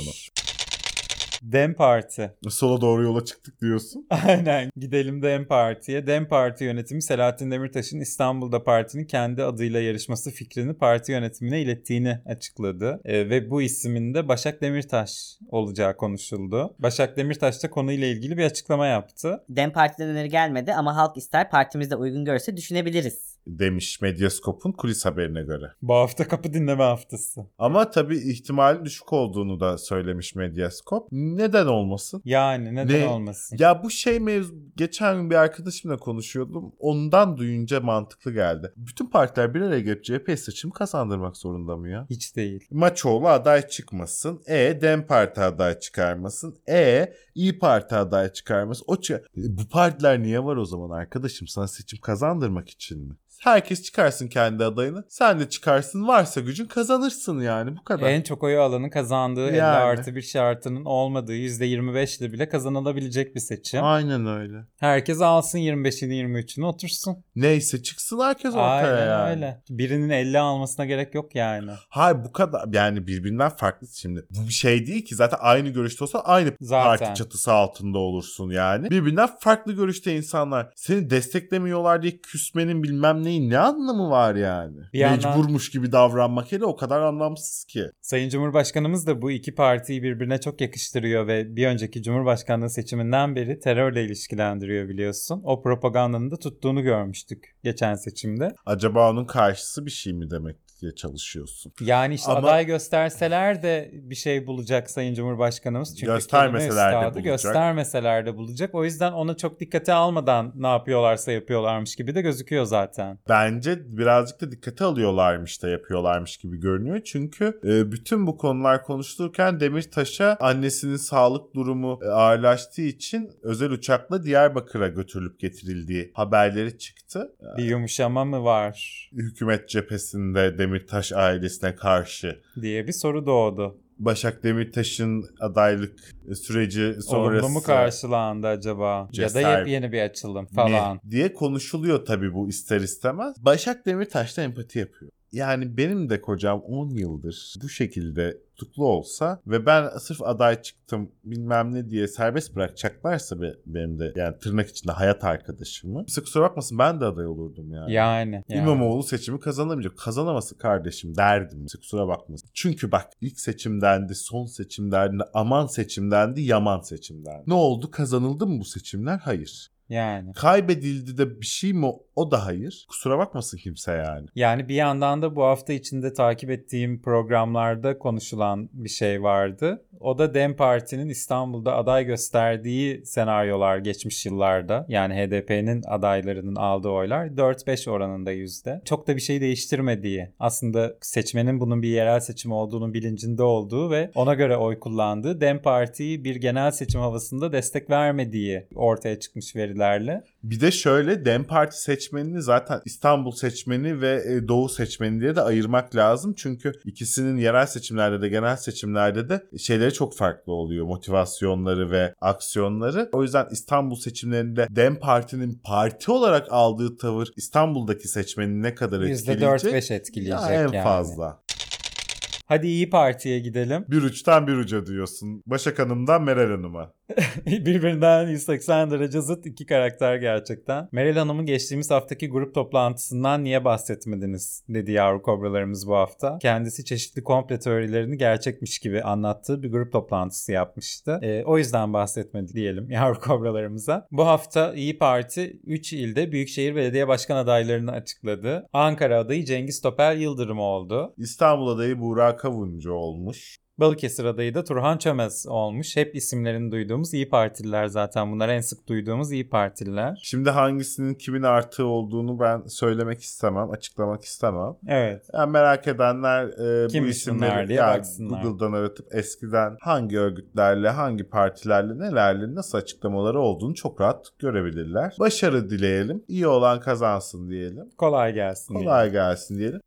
Dem Parti. Sola doğru yola çıktık diyorsun. Aynen. Gidelim Dem Parti'ye. Dem Parti yönetimi Selahattin Demirtaş'ın İstanbul'da partinin kendi adıyla yarışması fikrini parti yönetimine ilettiğini açıkladı. Ee, ve bu ismin de Başak Demirtaş olacağı konuşuldu. Başak Demirtaş da konuyla ilgili bir açıklama yaptı. Dem Parti'den öneri gelmedi ama halk ister partimizde uygun görse düşünebiliriz. Demiş Medyascope'un kulis haberine göre. Bu hafta kapı dinleme haftası. Ama tabii ihtimalin düşük olduğunu da söylemiş Medyascope. Neden olmasın? Yani neden Ne? olmasın? Ya bu şey mevzu geçen gün bir arkadaşımla konuşuyordum. Ondan duyunca mantıklı geldi. Bütün partiler bir araya gelip CHP seçimi kazandırmak zorunda mı ya? Hiç değil. Maçoğlu aday çıkmasın. E Dem Parti aday çıkarmasın. E İyi Parti aday çıkarmasın. O çı- bu partiler niye var o zaman arkadaşım? Sana seçim kazandırmak için mi? Herkes çıkarsın kendi adayını. Sen de çıkarsın. Varsa gücün kazanırsın yani. Bu kadar. En çok oyu alanın kazandığı 50 Yani. artı bir şartının olmadığı %25 ile bile kazanılabilecek bir seçim. Aynen öyle. Herkes alsın 25'ini 23'ünü otursun. Neyse çıksın herkes ortaya Aynen yani. öyle. Birinin 50 almasına gerek yok yani. Hayır bu kadar yani birbirinden farklı şimdi. Bu bir şey değil ki zaten aynı görüşte olsa aynı Zaten. parti çatısı altında olursun yani. Birbirinden farklı görüşte insanlar. Seni desteklemiyorlar diye küsmenin bilmem neyin ne anlamı var yani? Bir yandan- Mecburmuş gibi davranmak hele o kadar anlamsız ki. Sayın Cumhurbaşkanımız da bu iki partiyi birbirine çok yakıştırıyor ve bir önceki Cumhurbaşkanlığı seçiminden beri terörle ilişkilendiriyor biliyorsun. O propagandanın da tuttuğunu görmüştük geçen seçimde. Acaba onun karşısı bir şey mi demek diye çalışıyorsun. Yani işte Ama- aday gösterseler de bir şey bulacak Sayın Cumhurbaşkanımız. Çünkü Göstermeseler de bulacak. Göstermeseler de bulacak. O yüzden ona çok dikkate almadan ne yapıyorlarsa yapıyorlarmış gibi de gözüküyor zaten. Bence birazcık da dikkate alıyorlarmış da yapıyorlarmış gibi görünüyor. Çünkü e, bütün bu konular konuşulurken Demirtaş'a annesinin sağlık durumu e, ağırlaştığı için özel uçakla Diyarbakır'a götürülüp getirildiği haberleri çıktı. Bir yumuşama mı var Hükümet cephesinde Demirtaş ailesine karşı. diye bir soru doğdu. Başak Demirtaş'ın adaylık süreci sonrası Olumlu mu karşılandı acaba? Ya da yepyeni bir açılım falan. mi diye konuşuluyor tabii bu ister istemez. Başak Demirtaş da empati yapıyor. Yani benim de kocam 10 yıldır bu şekilde tutuklu olsa ve ben sırf aday çıktım bilmem ne diye serbest bırakacaklarsa be, benim de yani tırnak içinde hayat arkadaşımı. Bize kusura bakmasın ben de aday olurdum yani. Yani. yani. İmamoğlu seçimi kazanamayacak. Kazanaması kardeşim derdim. Bize kusura bakmasın. Çünkü bak ilk seçimdendi, son seçimdendi, aman seçimdendi, yaman seçimdendi. Ne oldu? Kazanıldı mı bu seçimler? Hayır. Yani. Kaybedildi de bir şey mi o da hayır. Kusura bakmasın kimse yani. Yani bir yandan da bu hafta içinde takip ettiğim programlarda konuşulan bir şey vardı. O da DEM Parti'nin İstanbul'da aday gösterdiği senaryolar geçmiş yıllarda. Yani HDP'nin adaylarının aldığı oylar 4-5 oranında yüzde. Çok da bir şey değiştirmediği. Aslında seçmenin bunun bir yerel seçim olduğunu bilincinde olduğu ve ona göre oy kullandığı DEM Parti'yi bir genel seçim havasında destek vermediği ortaya çıkmış verilerle. Bir de şöyle DEM Parti seçmenini zaten İstanbul seçmeni ve e, Doğu seçmeni diye de ayırmak lazım. Çünkü ikisinin yerel seçimlerde de genel seçimlerde de şeyleri çok farklı oluyor. Motivasyonları ve aksiyonları. O yüzden İstanbul seçimlerinde DEM Parti'nin parti olarak aldığı tavır İstanbul'daki seçmeni ne kadar etkileyecek? %4-5 etkileyecek Ya en yani. fazla. Hadi İyi Parti'ye gidelim. Bir uçtan bir uca diyorsun. Başak Hanım'dan Meral Hanım'a. Birbirinden 180 derece zıt iki karakter gerçekten. Meral Hanım'ın geçtiğimiz haftaki grup toplantısından niye bahsetmediniz dedi yavru kobralarımız bu hafta. Kendisi çeşitli komple teorilerini gerçekmiş gibi anlattığı bir grup toplantısı yapmıştı. Ee, o yüzden bahsetmedi diyelim yavru kobralarımıza. Bu hafta İyi Parti 3 ilde Büyükşehir Belediye Başkan adaylarını açıkladı. Ankara adayı Cengiz Topel Yıldırım oldu. İstanbul adayı Kavuncu olmuş. Balıkesir adayı da Turhan Çömez olmuş. Hep isimlerini duyduğumuz İyi Partililer zaten. Bunlar en sık duyduğumuz İyi Partililer. Şimdi hangisinin kimin artığı olduğunu ben söylemek istemem, açıklamak istemem. Evet. Yani merak edenler e, Kim bu isimleri diye ya baksınlar. Google'dan aratıp eskiden hangi örgütlerle, hangi partilerle, nelerle nasıl açıklamaları olduğunu çok rahat görebilirler. Başarı dileyelim. İyi olan kazansın diyelim. Kolay gelsin. Kolay diyelim. gelsin diyelim.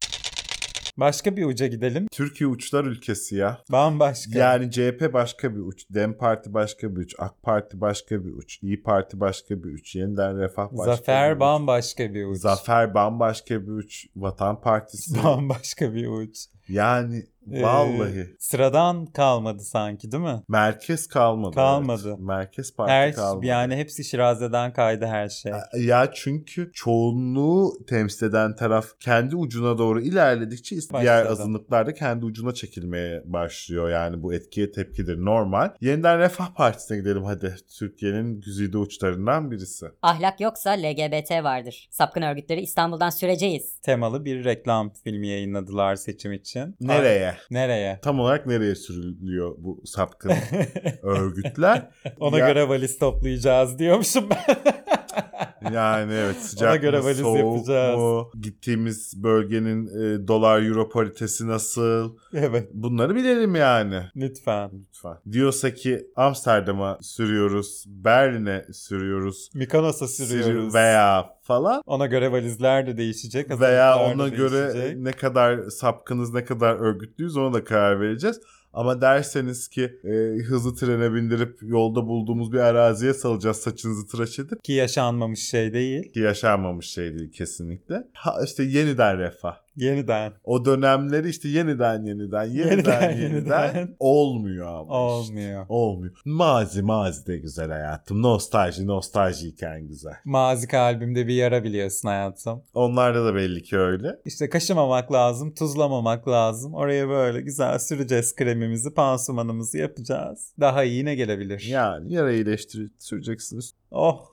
Başka bir uca gidelim. Türkiye uçlar ülkesi ya. Bambaşka. Yani CHP başka bir uç, DEM Parti başka bir uç, AK Parti başka bir uç, İyi Parti başka bir uç, Yeniden Refah başka bir Zafer uç. bambaşka bir uç. Zafer bambaşka bir uç. Vatan Partisi. Bambaşka bir uç. yani Ee, vallahi. sıradan kalmadı sanki değil mi? Merkez kalmadı. Kalmadı. evet. Merkez Parti Her kalmadı. yani hepsi Şiraze'den kaydı her şey. Ya çünkü çoğunluğu temsil eden taraf kendi ucuna doğru ilerledikçe diğer Başladı. azınlıklar da kendi ucuna çekilmeye başlıyor. Yani bu etkiye tepkidir normal. Yeniden Refah Partisi'ne gidelim hadi. Türkiye'nin güzide uçlarından birisi. Ahlak yoksa LGBT vardır. Sapkın örgütleri İstanbul'dan süreceğiz. Temalı bir reklam filmi yayınladılar seçim için. Nereye? Nereye? Tam olarak nereye sürülüyor bu sapkın örgütler? Ona Ya- göre valiz toplayacağız diyormuşum ben. Yani evet sıcak Ona göre mı, valiz soğuk yapacağız. mu, gittiğimiz bölgenin e, dolar euro paritesi nasıl evet bunları bilelim yani. lütfen. Lütfen. Diyorsa ki Amsterdam'a sürüyoruz, Berlin'e sürüyoruz, Mikonos'a sürü- sürüyoruz. veya falan. Ona göre valizler de değişecek. Veya ona göre değişecek. ne kadar sapkınız, ne kadar örgütlüyüz ona da karar vereceğiz. Ama derseniz ki e, hızlı trene bindirip yolda bulduğumuz bir araziye salacağız saçınızı tıraş edip Ki yaşanmamış şey değil. ki yaşanmamış şey değil kesinlikle. Ha işte yeniden refah. Yeniden. O dönemleri işte yeniden yeniden yeniden Yeniden, yeniden, yeniden. olmuyor ama işte. Olmuyor. Olmuyor. Mazi mazi de güzel hayatım. Nostalji nostaljiyken güzel. Mazi kalbimde bir yara biliyorsun hayatım. Onlarda da belli ki öyle. İşte kaşımamak lazım, tuzlamamak lazım. Oraya böyle güzel süreceğiz kremimizi, pansumanımızı yapacağız. Daha iyi ne gelebilir? Yani yara iyileştirip süreceksiniz. Oh,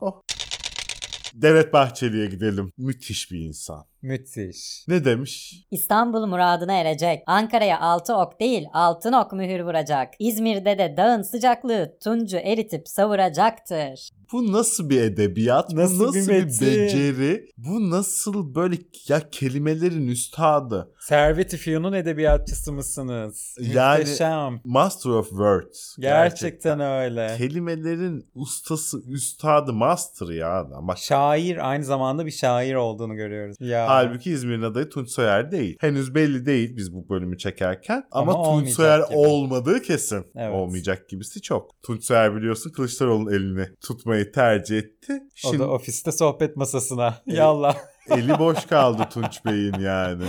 Devlet Bahçeli'ye gidelim. Müthiş bir insan. Müthiş. Ne demiş? İstanbul muradına erecek. Ankara'ya altı ok değil altın ok mühür vuracak. İzmir'de de dağın sıcaklığı tuncu eritip savuracaktır. Bu nasıl bir edebiyat? Nasıl bu bir nasıl bir, metin? beceri? Bu nasıl böyle ya kelimelerin üstadı? Servet-i Fünun edebiyatçısı mısınız? Yani- Muhteşem. Master of Words. Gerçekten öyle. Kelimelerin ustası, üstadı, master ya adam. Bak Şair aynı zamanda bir şair olduğunu görüyoruz. Ya. Halbuki İzmir'in adayı Tunç Soyer değil. Henüz belli değil biz bu bölümü çekerken. Ama, Ama Tunç Soyer gibi. olmadığı kesin. Evet. Olmayacak gibisi çok. Tunç Soyer biliyorsun Kılıçdaroğlu'nun elini tutmayı tercih etti. O Şimdi da ofiste sohbet masasına. Evet. Yallah. eli boş kaldı Tunç Bey'in yani.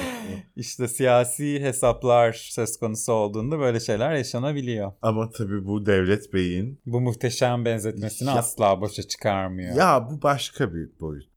İşte siyasi hesaplar söz konusu olduğunda böyle şeyler yaşanabiliyor. Ama tabii bu Devlet Bey'in Bu muhteşem benzetmesini Ya- asla boşa çıkarmıyor. ya bu başka bir boyut.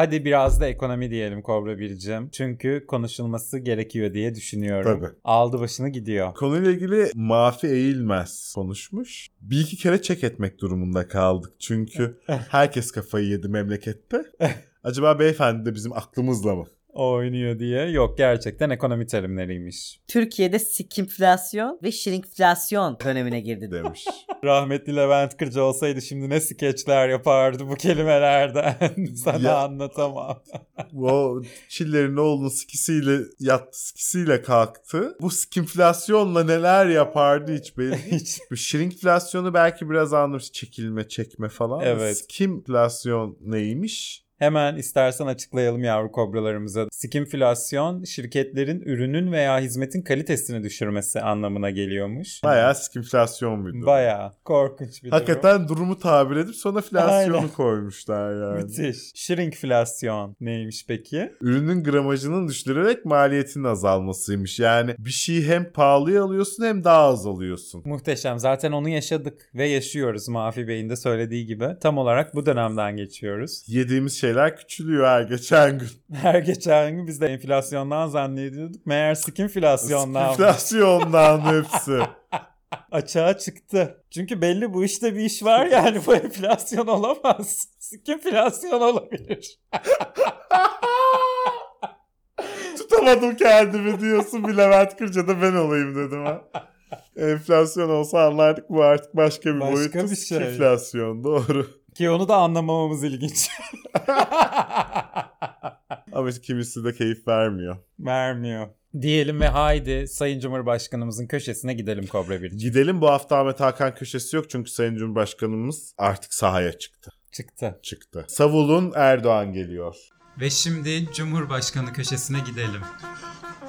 Hadi biraz da ekonomi diyelim Kobra Biricim. Çünkü konuşulması gerekiyor diye düşünüyorum. Tabii. Aldı başını gidiyor. Konuyla ilgili Mafi Eğilmez konuşmuş. Bir iki kere çek etmek durumunda kaldık. Çünkü herkes kafayı yedi memlekette. Acaba beyefendi de bizim aklımızla mı? Oynuyor diye. Yok gerçekten ekonomi terimleriymiş. Türkiye'de sikimflasyon ve şirinkflasyon dönemine girdi. demiş. Rahmetli Levent Kırcı olsaydı şimdi ne skeçler yapardı bu kelimelerden. Sana Ya. anlatamam. o Çillerin oğlunun sikisiyle yattı, sikisiyle kalktı. Bu skimflasyonla neler yapardı hiç belli. Hiç. Bu şirinkflasyonu belki biraz anlamış. Çekilme, çekme falan. Evet. Skimflasyon neymiş? Hemen istersen açıklayalım yavru kobralarımıza. Skimflasyon şirketlerin ürünün veya hizmetin kalitesini düşürmesi anlamına geliyormuş. Bayağı skimflasyon bir durum. Bayağı korkunç bir durum. Hakikaten durumu tabir edip sonra flasyonu Aynen. koymuşlar yani. Müthiş. Shrinkflasyon neymiş peki? Ürünün gramajının düşürerek maliyetinin azalmasıymış. Yani bir şeyi hem pahalıya alıyorsun hem daha az alıyorsun. Muhteşem. Zaten onu yaşadık ve yaşıyoruz Mafi Bey'in de söylediği gibi. Tam olarak bu dönemden geçiyoruz. Yediğimiz şeyler küçülüyor her geçen gün. Her geçen gün biz de enflasyondan zannediyorduk. Meğer skinflasyondan Enflasyondan hepsi. açığa çıktı. Çünkü belli bu işte bir iş var yani bu enflasyon olamaz. Skinflasyon olabilir. Tutamadım kendimi diyorsun bir Levent Kırca'da ben olayım dedim ha. Enflasyon olsa anlardık bu artık başka bir Başka boyutu. bir şey. Enflasyon doğru. Ki onu da anlamamamız ilginç. Ama kimisi de keyif vermiyor. Vermiyor. Diyelim ve haydi Sayın Cumhurbaşkanımızın köşesine gidelim Kobra bir. Gidelim bu hafta Ahmet Hakan köşesi yok çünkü Sayın Cumhurbaşkanımız artık sahaya çıktı. Çıktı. Çıktı. Savulun Erdoğan geliyor. Ve şimdi Cumhurbaşkanı köşesine gidelim.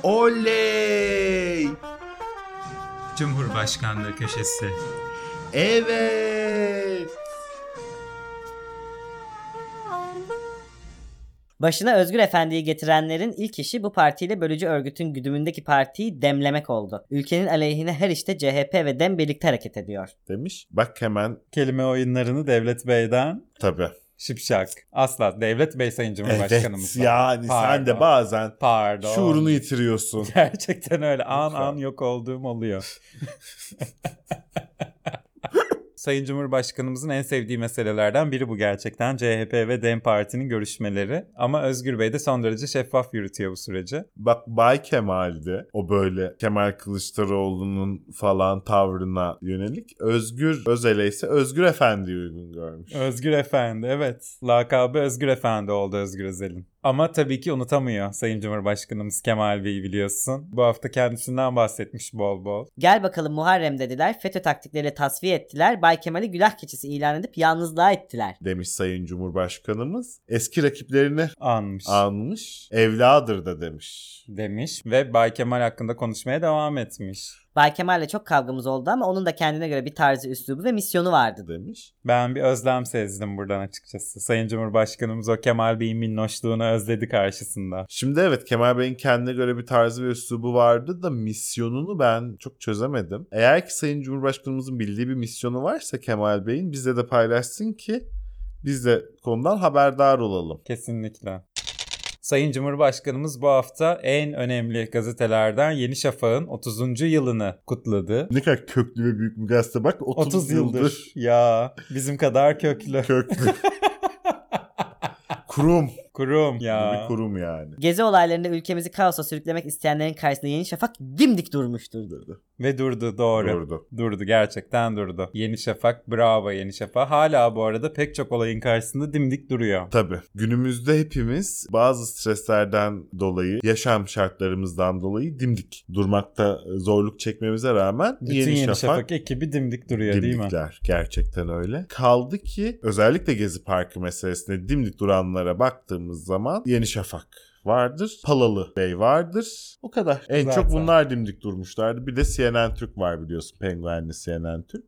Oley! Cumhurbaşkanlığı köşesi. Evet! Başına Özgür Efendi'yi getirenlerin ilk işi bu partiyle bölücü örgütün güdümündeki partiyi demlemek oldu. Ülkenin aleyhine her işte CHP ve DEM birlikte hareket ediyor. Demiş. Bak hemen Kelime oyunlarını Devlet Bey'den tabii. şipşak. Asla Devlet Bey Sayın Evet Cumhurbaşkanımız. yani sen de Pardon. bazen Pardon. şuurunu yitiriyorsun. Gerçekten öyle. An Lütfen. an yok olduğum oluyor. Sayın Cumhurbaşkanımızın en sevdiği meselelerden biri bu gerçekten. CHP ve DEM Parti'nin görüşmeleri. Ama Özgür Bey de son derece şeffaf yürütüyor bu süreci. Bak Bay Kemal'de o böyle Kemal Kılıçdaroğlu'nun falan tavrına yönelik Özgür Özel'e ise Özgür Efendi'yi uygun görmüş. Özgür Efendi evet. Lakabı Özgür Efendi oldu Özgür Özel'in. Ama tabii ki unutamıyor Sayın Cumhurbaşkanımız Kemal Bey'i biliyorsun. Bu hafta kendisinden bahsetmiş bol bol. Gel bakalım Muharrem dediler, FETÖ taktikleriyle tasfiye ettiler, Bay Kemal'i gülah keçisi ilan edip yalnızlığa ettiler. Demiş Sayın Cumhurbaşkanımız. Eski rakiplerini Anmış. almış. Evladır da demiş. demiş ve Bay Kemal hakkında konuşmaya devam etmiş. Bay Kemal'le çok kavgamız oldu ama onun da kendine göre bir tarzı, üslubu ve misyonu vardı. Demiş. Ben bir özlem sezdim buradan açıkçası. Sayın Cumhurbaşkanımız o Kemal Bey'in minnoşluğunu özledi karşısında. Şimdi evet Kemal Bey'in kendine göre bir tarzı ve üslubu vardı da misyonunu ben çok çözemedim. Eğer ki Sayın Cumhurbaşkanımızın bildiği bir misyonu varsa Kemal Bey'in bizle de paylaşsın ki biz de konudan haberdar olalım. Kesinlikle. Sayın Cumhurbaşkanımız bu hafta en önemli gazetelerden Yeni Şafak'ın 30. yılını kutladı. Ne kadar köklü ve büyük bir gazete bak 30, 30 yıldır. Ya bizim kadar köklü. köklü. kurum. Kurum Bu ya. Bir kurum yani. Gezi olaylarında ülkemizi kaosa sürüklemek isteyenlerin karşısında Yeni Şafak dimdik durmuştur. Dedi. Ve durdu doğru. Durdu. Durdu gerçekten durdu. Yeni Şafak bravo Yeni Şafak. Hala bu arada pek çok olayın karşısında dimdik duruyor. Tabii. Günümüzde hepimiz bazı streslerden dolayı, yaşam şartlarımızdan dolayı dimdik. Durmakta zorluk çekmemize rağmen Bütün Yeni, Yeni, Şafak, Şafak, ekibi dimdik duruyor değil mi? dimdikler. Gerçekten öyle. Kaldı ki özellikle Gezi Parkı meselesinde dimdik duranlara baktığımız zaman Yeni Şafak vardır. Palalı Bey vardır. O kadar. En Zaten. çok bunlar dimdik durmuşlardı. Bir de CNN Türk var biliyorsun. Penguenli CNN Türk.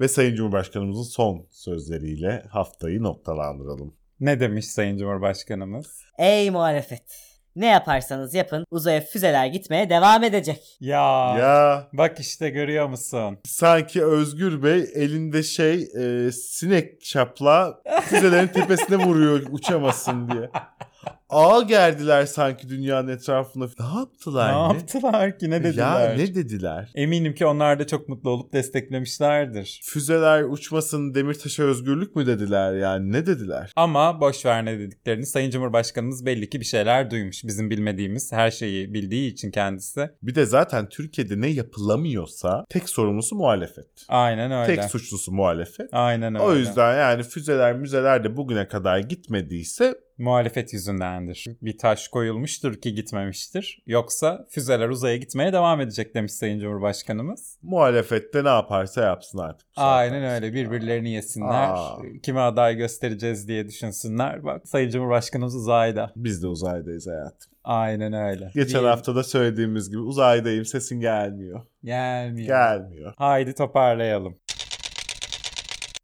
Ve Sayın Cumhurbaşkanımızın son sözleriyle haftayı noktalandıralım. Ne demiş Sayın Cumhurbaşkanımız? Ey muhalefet! Ne yaparsanız yapın uzaya füzeler gitmeye devam edecek. Ya. Ya Bak işte görüyor musun? sanki Özgür Bey elinde şey e, sinek şapla füzelerin tepesine vuruyor uçamasın diye. Ağa gerdiler sanki dünyanın etrafına. Ne yaptılar? ne yaptılar ki ne dediler? Ya ne dediler? Eminim ki onlar da çok mutlu olup desteklemişlerdir. Füzeler uçmasın Demirtaş'a özgürlük mü dediler yani ne dediler? Ama boş ver ne dediklerini Sayın Cumhurbaşkanımız belli ki bir şeyler duymuş. Bizim bilmediğimiz her şeyi bildiği için kendisi. Bir de zaten Türkiye'de ne yapılamıyorsa tek sorumlusu muhalefet. Aynen öyle. Tek suçlusu muhalefet. Aynen öyle. O yüzden yani füzeler müzeler de bugüne kadar gitmediyse Muhalefet yüzündendir. Bir taş koyulmuştur ki gitmemiştir. Yoksa füzeler uzaya gitmeye devam edecek demiş Sayın Cumhurbaşkanımız. muhalefette ne yaparsa yapsın artık. Aynen öyle birbirlerini yesinler. Aa. Kime aday göstereceğiz diye düşünsünler. Bak Sayın Cumhurbaşkanımız uzayda. Biz de uzaydayız hayatım. Aynen öyle. Geçen Bir- hafta da söylediğimiz gibi uzaydayım sesin gelmiyor. Gelmiyor. Gelmiyor. Haydi toparlayalım.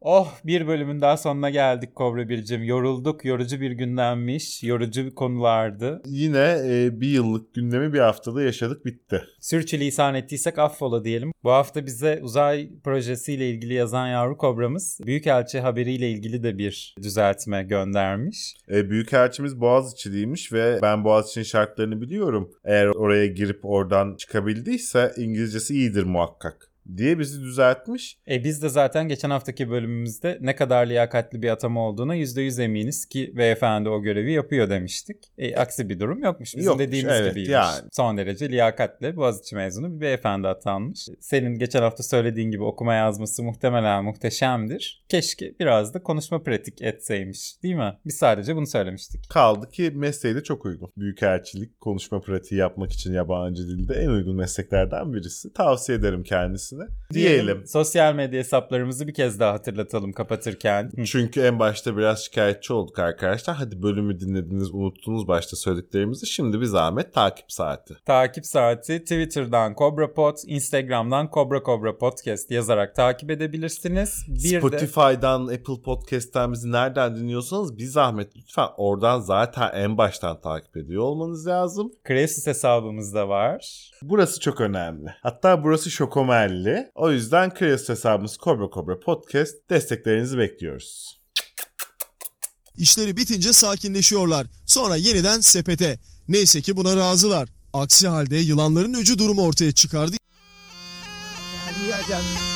Oh bir bölümün daha sonuna geldik Kobra Bircim. Yorulduk. Yorucu bir gündemmiş. Yorucu bir konulardı. Yine e, bir yıllık gündemi bir haftada yaşadık bitti. Sürçülisan ettiysek affola diyelim. Bu hafta bize uzay projesiyle ilgili yazan yavru kobramız Büyükelçi haberiyle ilgili de bir düzeltme göndermiş. E, Büyükelçimiz Boğaziçi'liymiş ve ben Boğaziçi'nin şartlarını biliyorum. Eğer oraya girip oradan çıkabildiyse İngilizcesi iyidir muhakkak diye bizi düzeltmiş. E biz de zaten geçen haftaki bölümümüzde ne kadar liyakatli bir atama olduğuna %100 eminiz ki beyefendi o görevi yapıyor demiştik. E, aksi bir durum yokmuş. Bizim Yokmuş, dediğimiz evet, gibiymiş. yani. Son derece liyakatli Boğaziçi mezunu bir beyefendi atanmış. Senin geçen hafta söylediğin gibi okuma yazması muhtemelen muhteşemdir. Keşke biraz da konuşma pratik etseymiş değil mi? Biz sadece bunu söylemiştik. Kaldı ki mesleği de çok uygun. Büyükelçilik, konuşma pratiği yapmak için yabancı dilde en uygun mesleklerden birisi. Tavsiye ederim kendisine. Diyelim. Sosyal medya hesaplarımızı bir kez daha hatırlatalım kapatırken. Çünkü en başta biraz şikayetçi olduk arkadaşlar. Hadi bölümü dinlediniz, unuttunuz başta söylediklerimizi. Şimdi bir zahmet takip saati. Takip saati Twitter'dan CobraPod, Instagram'dan Cobra Cobra Podcast yazarak takip edebilirsiniz. Bir de Spotify'dan, Apple Podcast'ten bizi nereden dinliyorsanız bir zahmet lütfen oradan zaten en baştan takip ediyor olmanız lazım. Kreasis hesabımız da var. Burası çok önemli. Hatta burası şokomelli. O yüzden Kreasis hesabımız Cobra Cobra Podcast desteklerinizi bekliyoruz. İşleri bitince sakinleşiyorlar. Sonra yeniden sepete. Neyse ki buna razılar. Aksi halde yılanların öcü durumu ortaya çıkardı. Hadi hadi.